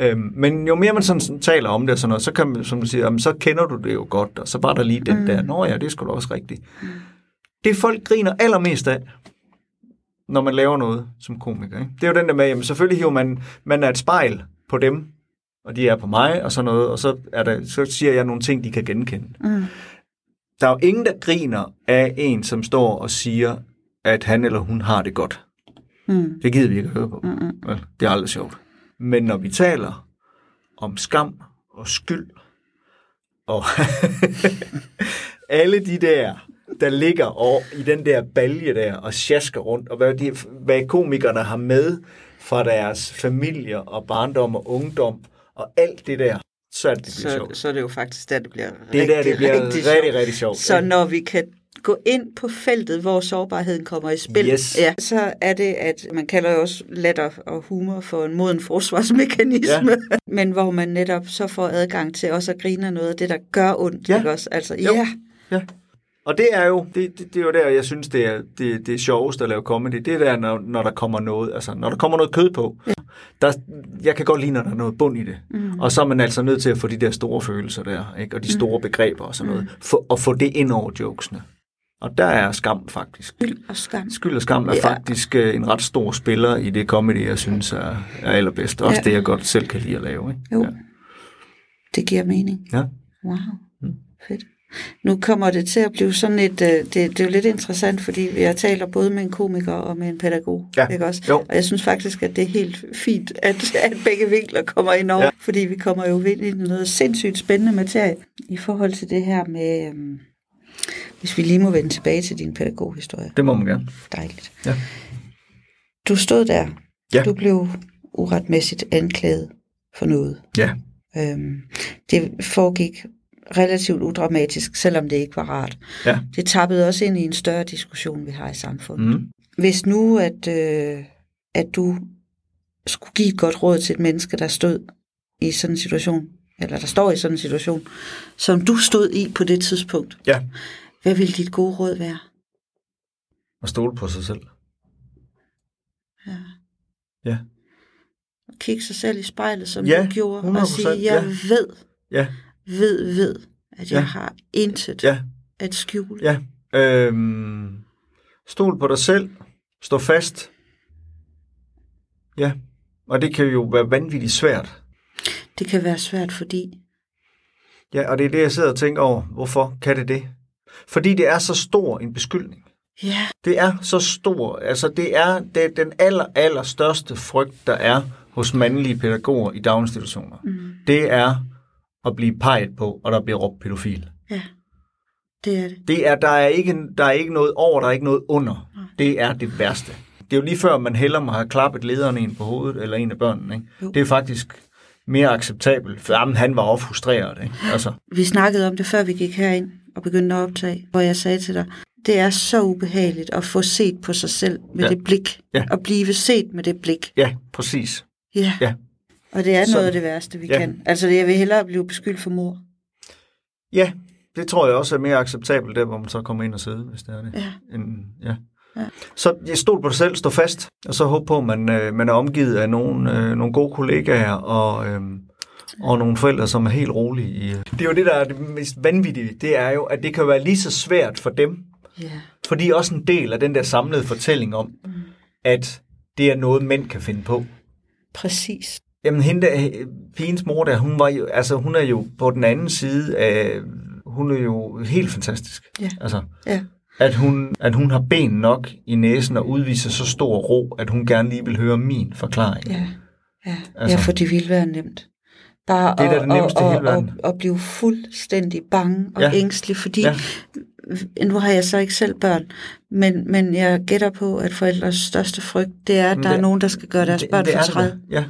Øhm, men jo mere man sådan, taler om det, og sådan noget, så kan man, som du siger, jamen, så kender du det jo godt, og så var der lige den Mm. der, nå ja, det er da også rigtigt. Det folk griner allermest af, når man laver noget som komiker, ikke? det er jo den der med, jamen selvfølgelig hiver man, man er et spejl på dem, og de er på mig, og sådan noget, og så, er der, så siger jeg nogle ting, de kan genkende. Mm. Der er jo ingen, der griner af en, som står og siger, at han eller hun har det godt. Mm. Det gider vi ikke at høre på. Mm-mm. Vel, det er aldrig sjovt. Men når vi taler om skam og skyld, og alle de der, der ligger over i den der balje der og sjasker rundt, og hvad, de, hvad komikerne har med fra deres familier og barndom og ungdom, og alt det der, så er det, det bliver Så, sjovt. så er det jo faktisk der, det bliver Det rigtig, der, det bliver rigtig, sjovt. rigtig, rigtig sjovt. Så ikke? når vi kan gå ind på feltet, hvor sårbarheden kommer i spil, Yes. ja, så er det, at man kalder jo også latter og humor for en moden forsvarsmekanisme, ja. men hvor man netop så får adgang til også at grine af noget af det, der gør ondt. Ja. Ikke også? Altså, Jo. ja, Ja. Og det er jo, det, det, det er jo der, jeg synes, det er, det, det er sjovest at lave comedy. Det er der, når, når der kommer noget, altså når der kommer noget kød på. Ja. Der, jeg kan godt lide, når der er noget bund i det. Mm. Og så er man altså nødt til at få de der store følelser der, ikke? og de store mm. begreber og sådan noget, for, og få det ind over jokesene. Og der er skam faktisk. skyld og skam. Skyld og skam er Ja. faktisk øh, en ret stor spiller i det comedy, jeg synes er, er allerbedst. Også Ja. det, jeg godt selv kan lide at lave. Ikke? Jo, Ja. det giver mening. Ja. Wow, fedt. Nu kommer det til at blive sådan et, øh, det, det er jo lidt interessant, fordi jeg taler både med en komiker og med en pædagog, Ja, ikke også? jo. Og jeg synes faktisk, at det er helt fint, at, at begge vinkler kommer ind over, Ja. ja. fordi vi kommer jo ind i noget sindssygt spændende materie i forhold til det her med, øhm, hvis vi lige må vende tilbage til din pædagoghistorie. Det må man gerne. Dejligt. Ja. Du stod der. Ja. Du blev uretmæssigt anklaget for noget. Ja. Øhm, det foregik relativt udramatisk, selvom det ikke var rart. Ja. Det tappede også ind i en større diskussion, vi har i samfundet. Mm. Hvis nu, at, øh, at du skulle give et godt råd til et menneske, der stod i sådan en situation, eller der står i sådan en situation, som du stod i på det tidspunkt, Ja. hvad ville dit gode råd være? Og stole på sig selv. Ja. Ja. At kigge sig selv i spejlet, som Ja, du gjorde, og 100%, sige, jeg ja. ved, Ja. Ved, ved, at jeg Ja. har intet Ja. at skjule. Ja. Øhm, stol på dig selv. Stå fast. Ja. Og det kan jo være vanvittigt svært. Det kan være svært, fordi Ja, og det er det, jeg sidder og tænker over. Hvorfor kan det det? Fordi det er så stor en beskyldning. ja, Det er så stor. Altså, det er, det er den aller, aller største frygt, der er hos mandlige pædagoger i daginstitutioner, Mm. det er at blive peget på, og der bliver råbt pædofil. Ja, det er det. Det er, der, er ikke, der er ikke noget over, der er ikke noget under. Det er det værste. Det er jo lige før, man hellere må have klappet lederen en på hovedet, eller en af børnene. Ikke? Jo. Det er faktisk mere acceptabelt, for jamen, han var også frustreret. Ikke? Altså, Vi snakkede om det, før vi gik herind og begyndte at optage, hvor jeg sagde til dig, det er så ubehageligt at få set på sig selv med Ja. det blik. Ja. At blive set med det blik. ja, præcis. Ja. Ja. Og det er Så- noget af det værste, vi Ja. kan. Altså, jeg vil hellere blive beskyldt for mor. Ja, det tror jeg også er mere acceptabelt, der hvor man så kommer ind og sidder, hvis det er det. Ja. End, ja. Ja. Så jeg stod på dig selv, stå fast, og så håb på, at man, øh, man er omgivet af nogle, øh, nogle gode kollegaer og, øh, og nogle forældre, som er helt rolige. I, øh. det er jo det, der er det mest vanvittige, det er jo, at det kan være lige så svært for dem, Ja. for de er også en del af den der samlede fortælling om, mm. at det er noget, mænd kan finde på. Præcis. Jamen, hende pigens mor der, hun, var jo, altså, hun er jo på den anden side af, hun er jo helt fantastisk. Ja. Altså, Ja. at hun, at hun har ben nok i næsen og udviser så stor ro, at hun gerne lige vil høre min forklaring. Ja. Ja. Altså- ja, for det ville være nemt. Bare Det er at, det nemmeste at, verden. at, at blive fuldstændig bange og Ja. ængstelig, fordi Ja. nu har jeg så ikke selv børn, men, men jeg gætter på, at forældres største frygt, det er, at der det- er nogen, der skal gøre deres Det- børn det fortræd. Ja.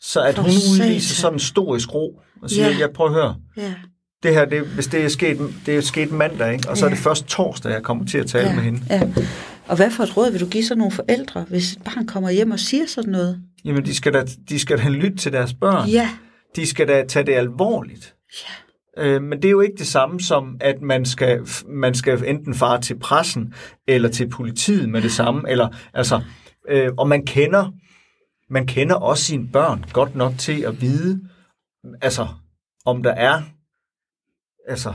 Så at For hun udviser sådan en storisk ro og siger, Ja. ja, prøv at høre, Ja. det her, det, hvis det er sket, det er sket mandag, ikke? og så er Ja. det først torsdag, jeg kommer til at tale ja. med hende. Ja. Og hvad for et råd vil du give så nogle forældre, hvis et barn kommer hjem og siger sådan noget? Jamen, de skal, da, de skal da lytte til deres børn. Ja. De skal da tage det alvorligt. Ja. Øh, men det er jo ikke det samme som, at man skal, man skal enten fare til pressen, eller til politiet med det samme. Eller, altså, øh, og man kender, man kender også sine børn godt nok til at vide, altså, om der er, altså,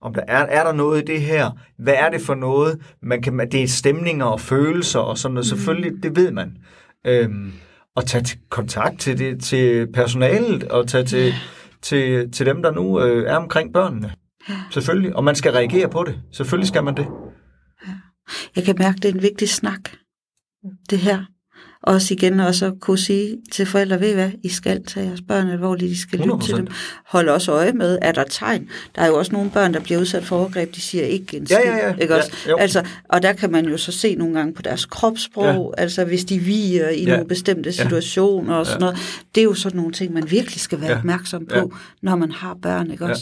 om der er, er der noget i det her? Hvad er det for noget? Man kan, det er stemninger og følelser og sådan noget. Selvfølgelig, det ved man. Øhm, og tage kontakt til, det, til personalet og tage til, til, til dem, der nu øh, er omkring børnene. Selvfølgelig. Og man skal reagere på det. Selvfølgelig skal man det. Jeg kan mærke, det er en vigtig snak, det her. Også igen også at kunne sige til forældre, ved I hvad, I skal tage jeres børn alvorligt, I skal lytte til 100%. dem. Hold også øje med, er der tegn. Der er jo også nogle børn, der bliver udsat for overgreb, de siger ikke en skid. Ja, ja, ja. Ikke Ja, også? jo. altså, og der kan man jo så se nogle gange på deres kropssprog, ja. altså hvis de viger i Ja. nogle bestemte situationer og sådan noget. Det er jo sådan nogle ting, man virkelig skal være Ja. opmærksom på, Ja. når man har børn, ikke Ja.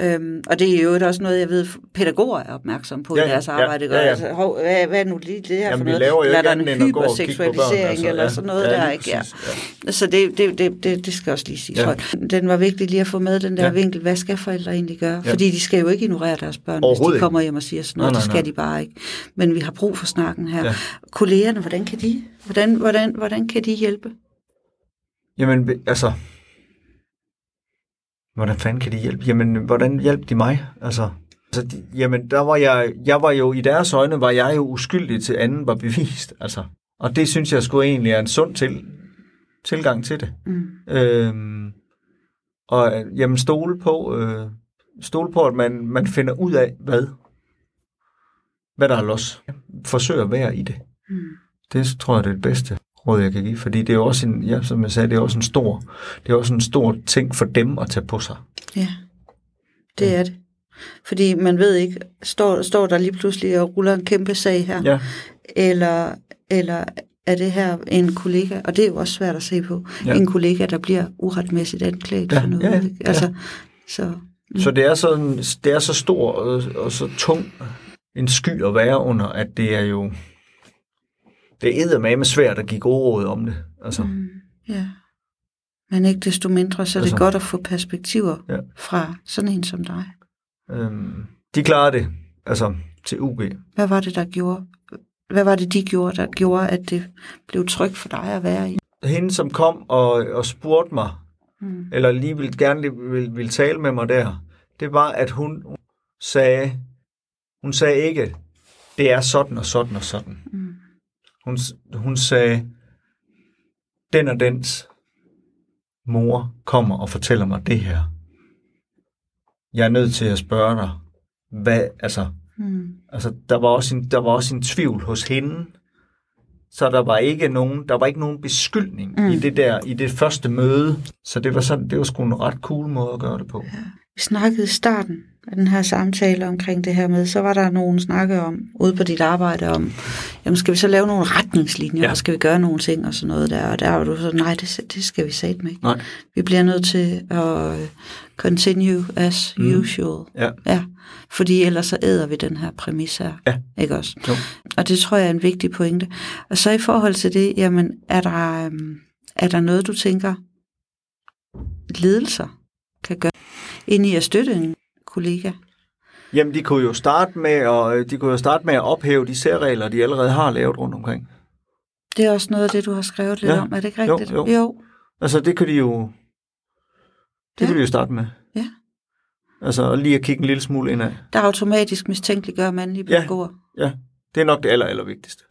Øhm, og det er jo også noget, jeg ved, pædagoger er opmærksom på Ja, i deres ja, arbejde. ikke? ja, ja. Altså, hov, hvad, hvad er nu lige det her Jamen, for vi noget? laver jo ikke er andet end at gå og kigge på børn, altså. eller Ja. sådan noget Ja, der, ikke? Ja. præcis, Så det, det, det, det, det skal også lige siges Ja. højt. Den var vigtig lige at få med den der Ja. ja. vinkel. Hvad skal forældre egentlig gøre? Ja. Fordi de skal jo ikke ignorere deres børn, hvis de kommer hjem og siger sådan noget. Nej, nej, det skal nej. de bare ikke. Men vi har brug for snakken her. Ja. Kollegerne, hvordan kan de, hvordan, hvordan, hvordan kan de hjælpe? Jamen, altså... Hvordan fanden kan de hjælpe? Jamen, hvordan hjalp de mig? Altså, altså de, jamen, der var jeg, jeg var jo, i deres øjne var jeg jo uskyldig til anden var bevist, altså. Og det synes jeg skulle egentlig er en sund til, tilgang til det. Mm. Øhm, og jamen, stole på, øh, stole på, at man, man finder ud af, hvad, hvad der er los. Forsøg at være i det. Mm. Det tror jeg det er det bedste råd, jeg kan give, fordi det er jo også en, ja, som jeg sagde, det er også en stor, det er også en stor ting for dem at tage på sig. Ja, det er det. Fordi man ved ikke, står, står der lige pludselig og ruller en kæmpe sag her, Ja, eller, eller er det her en kollega, og det er jo også svært at se på, Ja. en kollega, der bliver uretmæssigt anklaget Ja, for noget. ja, ja? Altså, så, så det er, sådan, det er så stor og, og så tung en sky at være under, at det er jo, det er med svært at give gode råd om det. Altså, mm, ja. Men ikke desto mindre, så er det Altså- godt at få perspektiver Ja. fra sådan en som dig. øhm, de klarer det, altså til UG. Hvad var det, der gjorde, hvad var det, de gjorde, der gjorde, at det blev trygt for dig at være i? Hende, som kom og, og spurgte mig, Mm. eller lige ville, gerne ville, ville tale med mig der, det var, at hun sagde, hun sagde ikke, det er sådan og sådan og sådan. Mm. Hun, hun sagde, den og dens mor kommer og fortæller mig det her. Jeg er nødt til at spørge dig, hvad, altså, Mm. altså der, var også en, der var også en tvivl hos hende, Så der var ikke nogen, der var ikke nogen beskyldning mm. i det der i det første møde. Så det var sådan, det var sgu en ret cool måde at gøre det på. Ja. Vi snakkede i starten af den her samtale omkring det her med, så var der nogen snakke om, ude på dit arbejde om, jamen skal vi så lave nogle retningslinjer, ja. og skal vi gøre nogle ting og sådan noget der, og der var du så, nej, det, det skal vi sætte med. Nej. Vi bliver nødt til at continue as mm. usual. Ja. ja. Fordi ellers så æder vi den her præmis her. Ja. Ikke også? Jo. Og det tror jeg er en vigtig pointe. Og så i forhold til det, jamen er der, øhm, er der noget, du tænker, ledelser kan gøre ind i at støtte en kollega? Jamen, de kunne jo starte med at, de kunne jo starte med at ophæve de særregler, de allerede har lavet rundt omkring. Det er også noget af det, du har skrevet lidt Ja. om, er det ikke rigtigt? Jo, jo. jo. Altså, det kan de jo, det Ja. kan de jo starte med. Ja. Altså, lige at kigge en lille smule indad. Der automatisk mistænkeliggør mandlige Ja. pædagoger. Ja, det er nok det aller, aller vigtigste.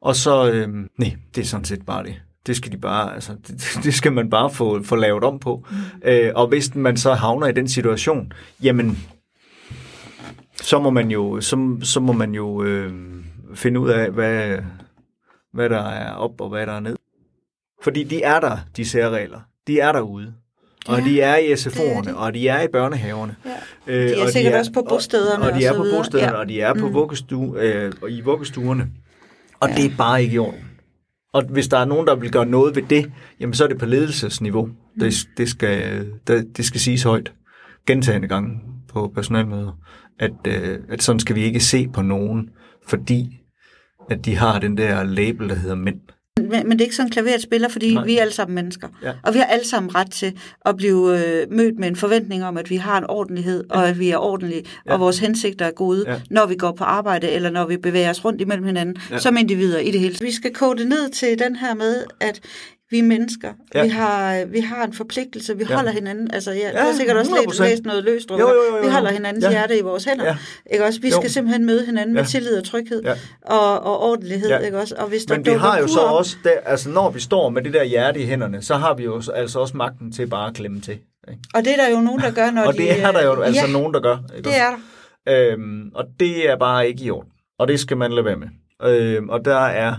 Og så, øhm, nej, det er sådan set bare det. Det skal de bare, altså, det, det skal man bare få, få lavet om på. Mm. Øh, og hvis man så havner i den situation, jamen, så må man jo, så, så må man jo øh, finde ud af, hvad, hvad der er op og hvad der er ned. Fordi de er der, de særregler. De er derude. Og Ja, de er i det er SFO'erne, de. og de er i børnehaverne. Ja. Øh, De er og sikkert også på bostederne Og, og de er og på bostederne, Ja. og de er på Mm. vuggestue, øh, og i vuggestuerne. Og Ja. det er bare ikke i orden. Og hvis der er nogen, der vil gøre noget ved det, jamen så er det på ledelsesniveau. Mm. Det, det, skal, det, det skal siges højt gentagende gange på personalmøder, at, øh, at sådan skal vi ikke se på nogen, fordi at de har den der label, der hedder mænd. Men, men det er ikke sådan klaveret spiller, fordi Nej. vi er alle sammen mennesker. Ja. Og vi har alle sammen ret til at blive øh, mødt med en forventning om, at vi har en ordentlighed, ja. og at vi er ordentlige, ja. Og vores hensigter er gode, Ja. når vi går på arbejde, eller når vi bevæger os rundt imellem hinanden, ja. som individer i det hele. Vi skal kode det ned til den her med, at vi er mennesker. Ja. Vi, har, vi har en forpligtelse. Vi Ja. holder hinanden. Altså, ja, Ja, du har sikkert også læst, 100%. læst noget løst. Jo, jo, jo, jo. Vi holder hinandens Ja. hjerte i vores hænder. Ja. Ikke også? Vi Jo. skal simpelthen møde hinanden Ja. med tillid og tryghed Ja. og, og ordentlighed. Ja. Ikke også? Og hvis der Men vi har jo så op- også, der, altså når vi står med det der hjerte i hænderne, så har vi jo så- altså også magten til bare at klemme til. Ikke? Og det er der jo nogen, der gør, når Og de... det er der jo øh, altså ja, nogen, der gør. Ikke? det er der. Øhm, og det er bare ikke i orden. Og det skal man lade være med. Øhm, og der er,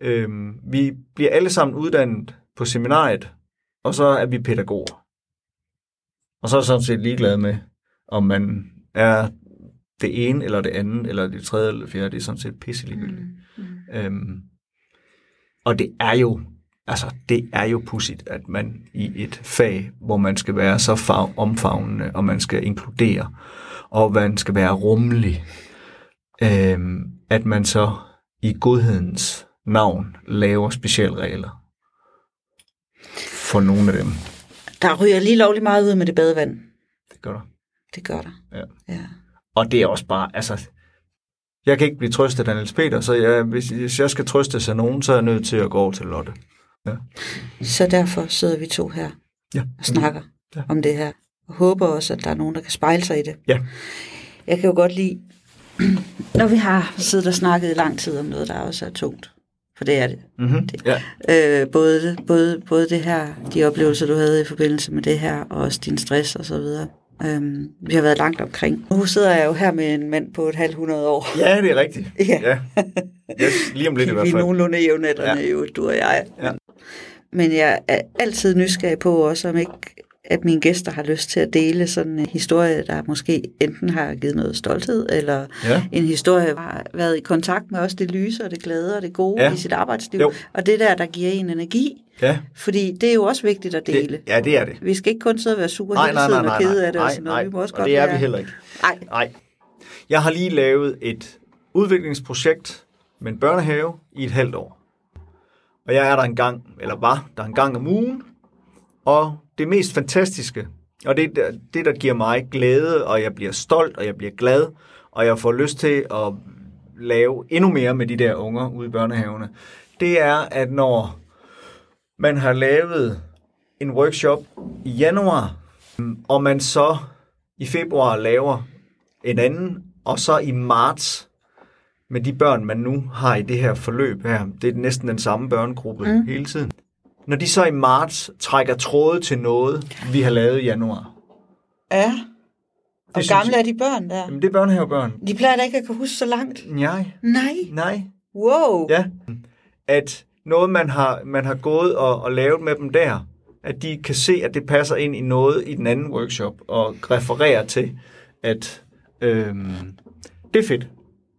øhm, vi bliver alle sammen uddannet på seminariet, og så er vi pædagoger. Og så er jeg sådan set ligeglad med, om man er det ene eller det andet, eller det tredje eller det fjerde. Det er sådan set pisse ligegyldigt. Mm. Øhm, og det er jo, altså det er jo pudsigt, at man i et fag, hvor man skal være så fag, omfavnende, og man skal inkludere, og man skal være rummelig, øhm, at man så i godhedens navn laver specialregler for nogle af dem. Der ryger lige lovligt meget ud med det badevand. Det gør der. Det gør der. Ja. ja. Og det er også bare, altså, jeg kan ikke blive trøstet af Niels Peter, så jeg, hvis, hvis jeg skal trøstes af nogen, så er jeg nødt til at gå over til Lotte. Så derfor sidder vi to her Ja. og snakker Ja. om det her. Og håber også, at der er nogen, der kan spejle sig i det. Ja. Jeg kan jo godt lide, når vi har siddet og snakket i lang tid om noget, der også er tungt. For det er det. Mm-hmm. Ja. Øh, både, både, både det her, de oplevelser, du havde i forbindelse med det her, og også din stress og så videre. Øhm, vi har været langt omkring. Nu sidder jeg jo her med en mand på et halvt hundrede år. ja, det er rigtigt. Ja. ja. Yes, lige om lidt i hvert Vi er fald. nogenlunde Ja. ja. jo, du og jeg. Ja. Men jeg er altid nysgerrig på også, om ikke at mine gæster har lyst til at dele sådan en historie, der måske enten har givet noget stolthed, eller Ja. en historie, der har været i kontakt med også det lyse og det glade og det gode Ja. i sit arbejdsliv. Jo. Og det der, der giver en energi. Ja, Fordi det er jo også vigtigt at dele. det, ja, det er det. Vi skal ikke kun sidde og være super Nej, hele nej, tiden nej, og nej, kede af det og nej, sådan noget. nej, Vi må også og godt det er være... vi heller ikke. Nej, Nej. Jeg har lige lavet et udviklingsprojekt med en børnehave i et halvt år. Og jeg er der en gang, eller var der en gang om ugen. Og det mest fantastiske, og det, det der giver mig glæde, og jeg bliver stolt, og jeg bliver glad, og jeg får lyst til at lave endnu mere med de der unger ude i børnehavene, det er, at når man har lavet en workshop i januar, og man så i februar laver en anden, og så i marts med de børn, man nu har i det her forløb her, det er næsten den samme børnegruppe mm. hele tiden. Når de så i marts trækker tråde til noget, vi har lavet i januar. ja. Og gamle jeg- er de børn der? Jamen, det er børnehavebørn. De plejer da ikke at kunne huske så langt. Nej, Nej. nej, Wow. ja. at noget, man har, man har gået og, og lavet med dem der, at de kan se, at det passer ind i noget i den anden workshop, og referere til, at øhm, det er fedt.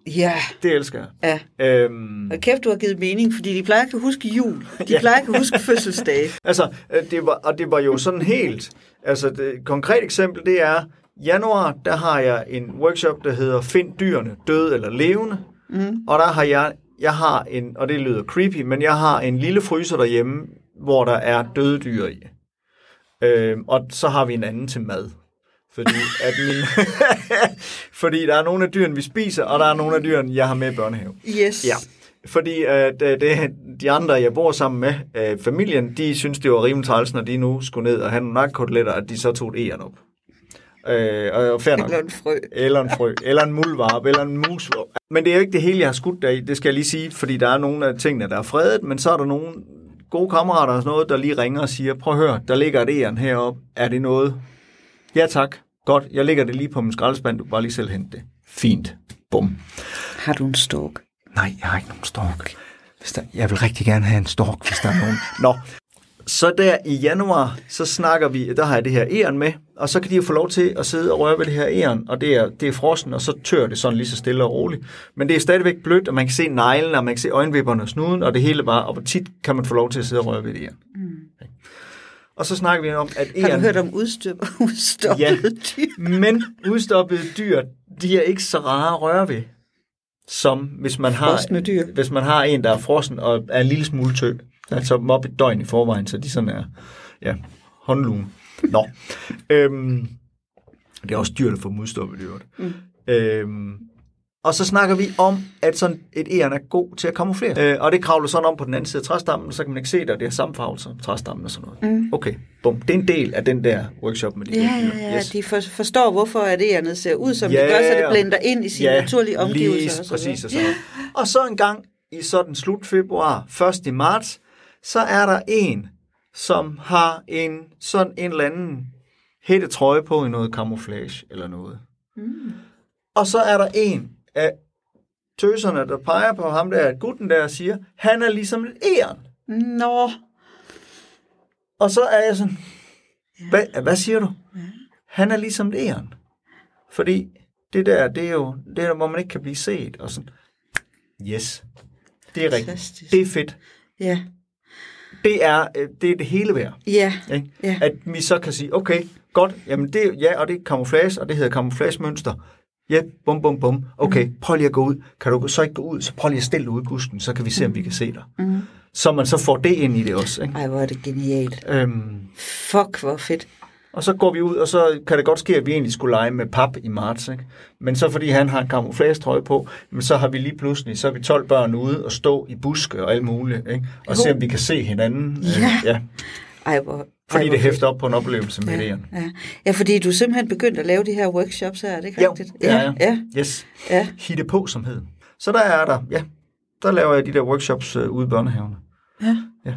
Ja, Det elsker jeg. ja. Øhm, Og kæft, du har givet mening, fordi de plejer ikke at huske jul. De Ja. plejer ikke at huske fødselsdage. Altså, øh, det var, og det var jo sådan helt... Altså, det et konkret eksempel, det er, januar, der har jeg en workshop, der hedder Find dyrene, døde eller levende. Mm. Og der har jeg, jeg har en, og det lyder creepy, men jeg har en lille fryser derhjemme, hvor der er døde dyr i. Øhm, og så har vi en anden til mad. Fordi, at min, fordi der er nogle af dyrene, vi spiser, og der er nogle af dyrene, jeg har med i børnehave. Yes. Ja, fordi at, øh, det, de andre, jeg bor sammen med, øh, familien, de synes, det var rimelig træls, når de nu skulle ned og have nogle nakkoteletter, at de så tog et æren op. Øh, og fair nok. Eller en frø. Eller en frø, eller en muldvarp, eller en mus. Men det er jo ikke det hele, jeg har skudt der i, det skal jeg lige sige, fordi der er nogle af tingene, der er fredet, men så er der nogle gode kammerater og sådan noget, der lige ringer og siger, prøv at høre, der ligger et æren heroppe, er det noget? Ja tak, godt, jeg lægger det lige på min skraldespand, du kan bare lige selv hente det. Fint, bum. Har du en stork? Nej, jeg har ikke nogen stork. Hvis der, jeg vil rigtig gerne have en stork, hvis der er nogen. Nå, så der i januar, så snakker vi, der har jeg det her æren med, og så kan de jo få lov til at sidde og røre ved det her æren, og det er, det er frossen, og så tør det sådan lige så stille og roligt. Men det er stadigvæk blødt, og man kan se neglen, og man kan se øjenvipperne og snuden, og det hele bare, og tit kan man få lov til at sidde og røre ved det æren. Mm. Og så snakker vi om, at Har du æren... hørt om udstøb, udstoppede Ja. dyr? Men udstoppede dyr, de er ikke så rare at røre ved, som hvis man har, dyr. hvis man har en, der er frossen og er en lille smule tø. Altså dem op et døgn i forvejen, så de sådan er ja, håndlune. Nå. øhm, det er også dyrt at få dem udstoppet, i øvrigt. Mm. Øhm, og så snakker vi om, at sådan et æren er god til at kamuflere. Øh, og det kravler sådan om på den anden side af træstammen, og så kan man ikke se det, og det er samme farve som træstammen og sådan noget. Mm. Okay, bum. Det er en del af den der workshop med de Ja, ja, ja. De for, forstår, hvorfor at ærenet ser ud, som Ja, det gør, så det blender ind i sine naturlige omgivelser. Lige og så præcis. Og, sådan noget. og så en gang i sådan slut februar, 1. i marts, så er der en, som har en sådan en eller anden hættetrøje på i noget camouflage eller noget. Mm. Og så er der en af tøserne, der peger på ham der, gutten der, og siger, han er ligesom et æren. Nå, Og så er jeg sådan, hvad, hvad siger du? Han er ligesom et æren. Fordi det der, det er jo, det er der, hvor man ikke kan blive set. Og sådan, yes, det er rigtigt. Det er fedt. ja, Det er øh, det, er det hele værd. ja, Ikke? Ja. At vi så kan sige, okay, godt, jamen det, ja, og det er camouflage, og det hedder camouflage-mønster. Ja, bum, bum, bum. Okay, Mm. prøv lige at gå ud. Kan du så ikke gå ud, så prøv lige at stille ud i busken, så kan vi se, om vi kan se dig. Mm. Så man så får det ind i det også. Ikke? ej, hvor er det genialt. Øhm, Fuck, hvor fedt. Og så går vi ud, og så kan det godt ske, at vi egentlig skulle lege med pap i marts. Ikke? Men så fordi han har en camouflage-trøje på, men så har vi lige pludselig, så er vi 12 børn ude og stå i buske og alt muligt. Ikke? Og se, om vi kan se hinanden. Øh, Ja. Ja. Ej, hvor, Fordi ej, hvor det hæfter op på en oplevelse med fedt. det. ja, ja. ja, fordi du simpelthen begyndt at lave de her workshops her, er det ikke Jo, rigtigt? ja, ja. ja, Yes. ja. Hitte på, som hed. Så der er der, ja, der laver jeg de der workshops øh, ude i børnehavene. ja. Ja.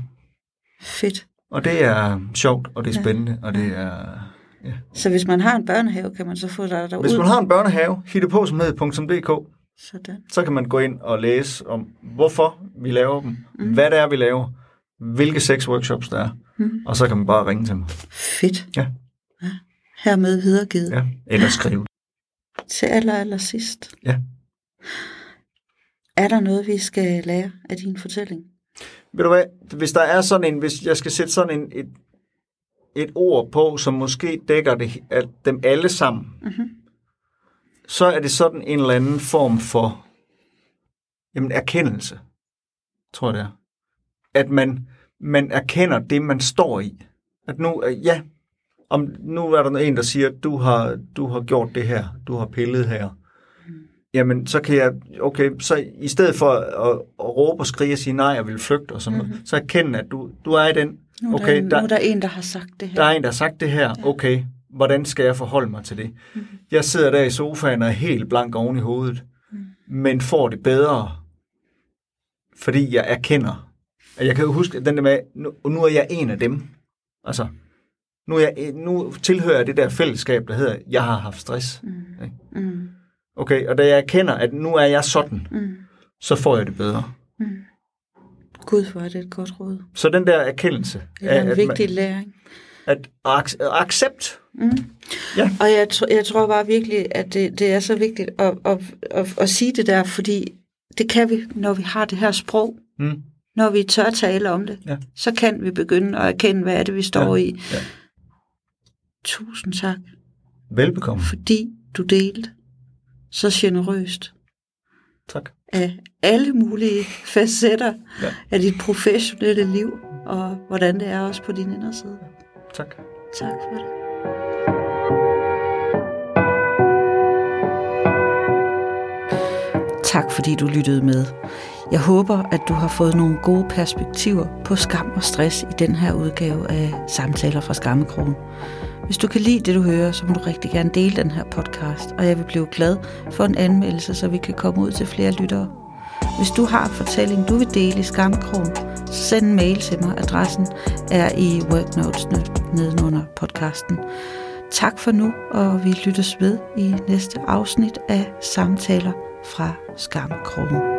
Fedt. Og det er sjovt, og det er spændende, og det er... Ja. Så hvis man har en børnehave, kan man så få dig derud? Hvis man har en børnehave, hittepå som hed.dk, Sådan. så kan man gå ind og læse om, hvorfor vi laver dem, mm. hvad det er, vi laver, hvilke seks workshops der er, mm. og så kan man bare ringe til mig. Fedt. Ja. Hermed videregivet. Ja. Ja. Eller skrive. Til aller, aller sidst. Ja. Er der noget, vi skal lære af din fortælling? Ved du hvad, hvis der er sådan en, hvis jeg skal sætte sådan en, et, et ord på, som måske dækker det, at dem alle sammen, mm-hmm. så er det sådan en eller anden form for jamen, erkendelse, tror jeg det er. At man, man erkender det, man står i. At nu, øh, ja, om, nu er der en, der siger, du har, du har gjort det her, du har pillet her. Jamen, så kan jeg, okay, så i stedet for at, at råbe og skrige og sige nej, jeg vil flygte og sådan mm-hmm. noget, så erkende, at du, du er i den, Nu okay, der, der, nu er der en, der har sagt det her. der er en, der har sagt det her, okay, hvordan skal jeg forholde mig til det? Mm-hmm. Jeg sidder der i sofaen og er helt blank oven i hovedet, mm. men får det bedre, fordi jeg erkender. At Jeg kan jo huske den der med, nu, nu er jeg en af dem. Altså, nu, er jeg, nu tilhører jeg det der fællesskab, der hedder, jeg har haft stress. Mm. Mm. Okay, og da jeg erkender, at nu er jeg sådan, Mm. så får jeg det bedre. Gud, hvor er det et godt råd. Så den der erkendelse. Det er en at vigtig Man, læring. at ac- accept. Mm. Ja. Og jeg, jeg tror bare virkelig, at det, det er så vigtigt at, at, at, at sige det der, fordi det kan vi, når vi har det her sprog. Mm. Når vi tør tale om det, Ja. så kan vi begynde at erkende, hvad er det, vi står Ja. i. Ja. Tusind tak, Velbekomme. fordi du delte så generøst Tak. af alle mulige facetter Ja. af dit professionelle liv, og hvordan det er også på din inderside. Tak. Tak for det. Tak fordi du lyttede med. Jeg håber, at du har fået nogle gode perspektiver på skam og stress i den her udgave af Samtaler fra Skammekrogen. Hvis du kan lide det, du hører, så må du rigtig gerne dele den her podcast, og jeg vil blive glad for en anmeldelse, så vi kan komme ud til flere lyttere. Hvis du har en fortælling, du vil dele i Skammekrogen, så send en mail til mig. Adressen er i worknotesene nedenunder podcasten. Tak for nu, og vi lyttes ved i næste afsnit af Samtaler fra Skammekrogen.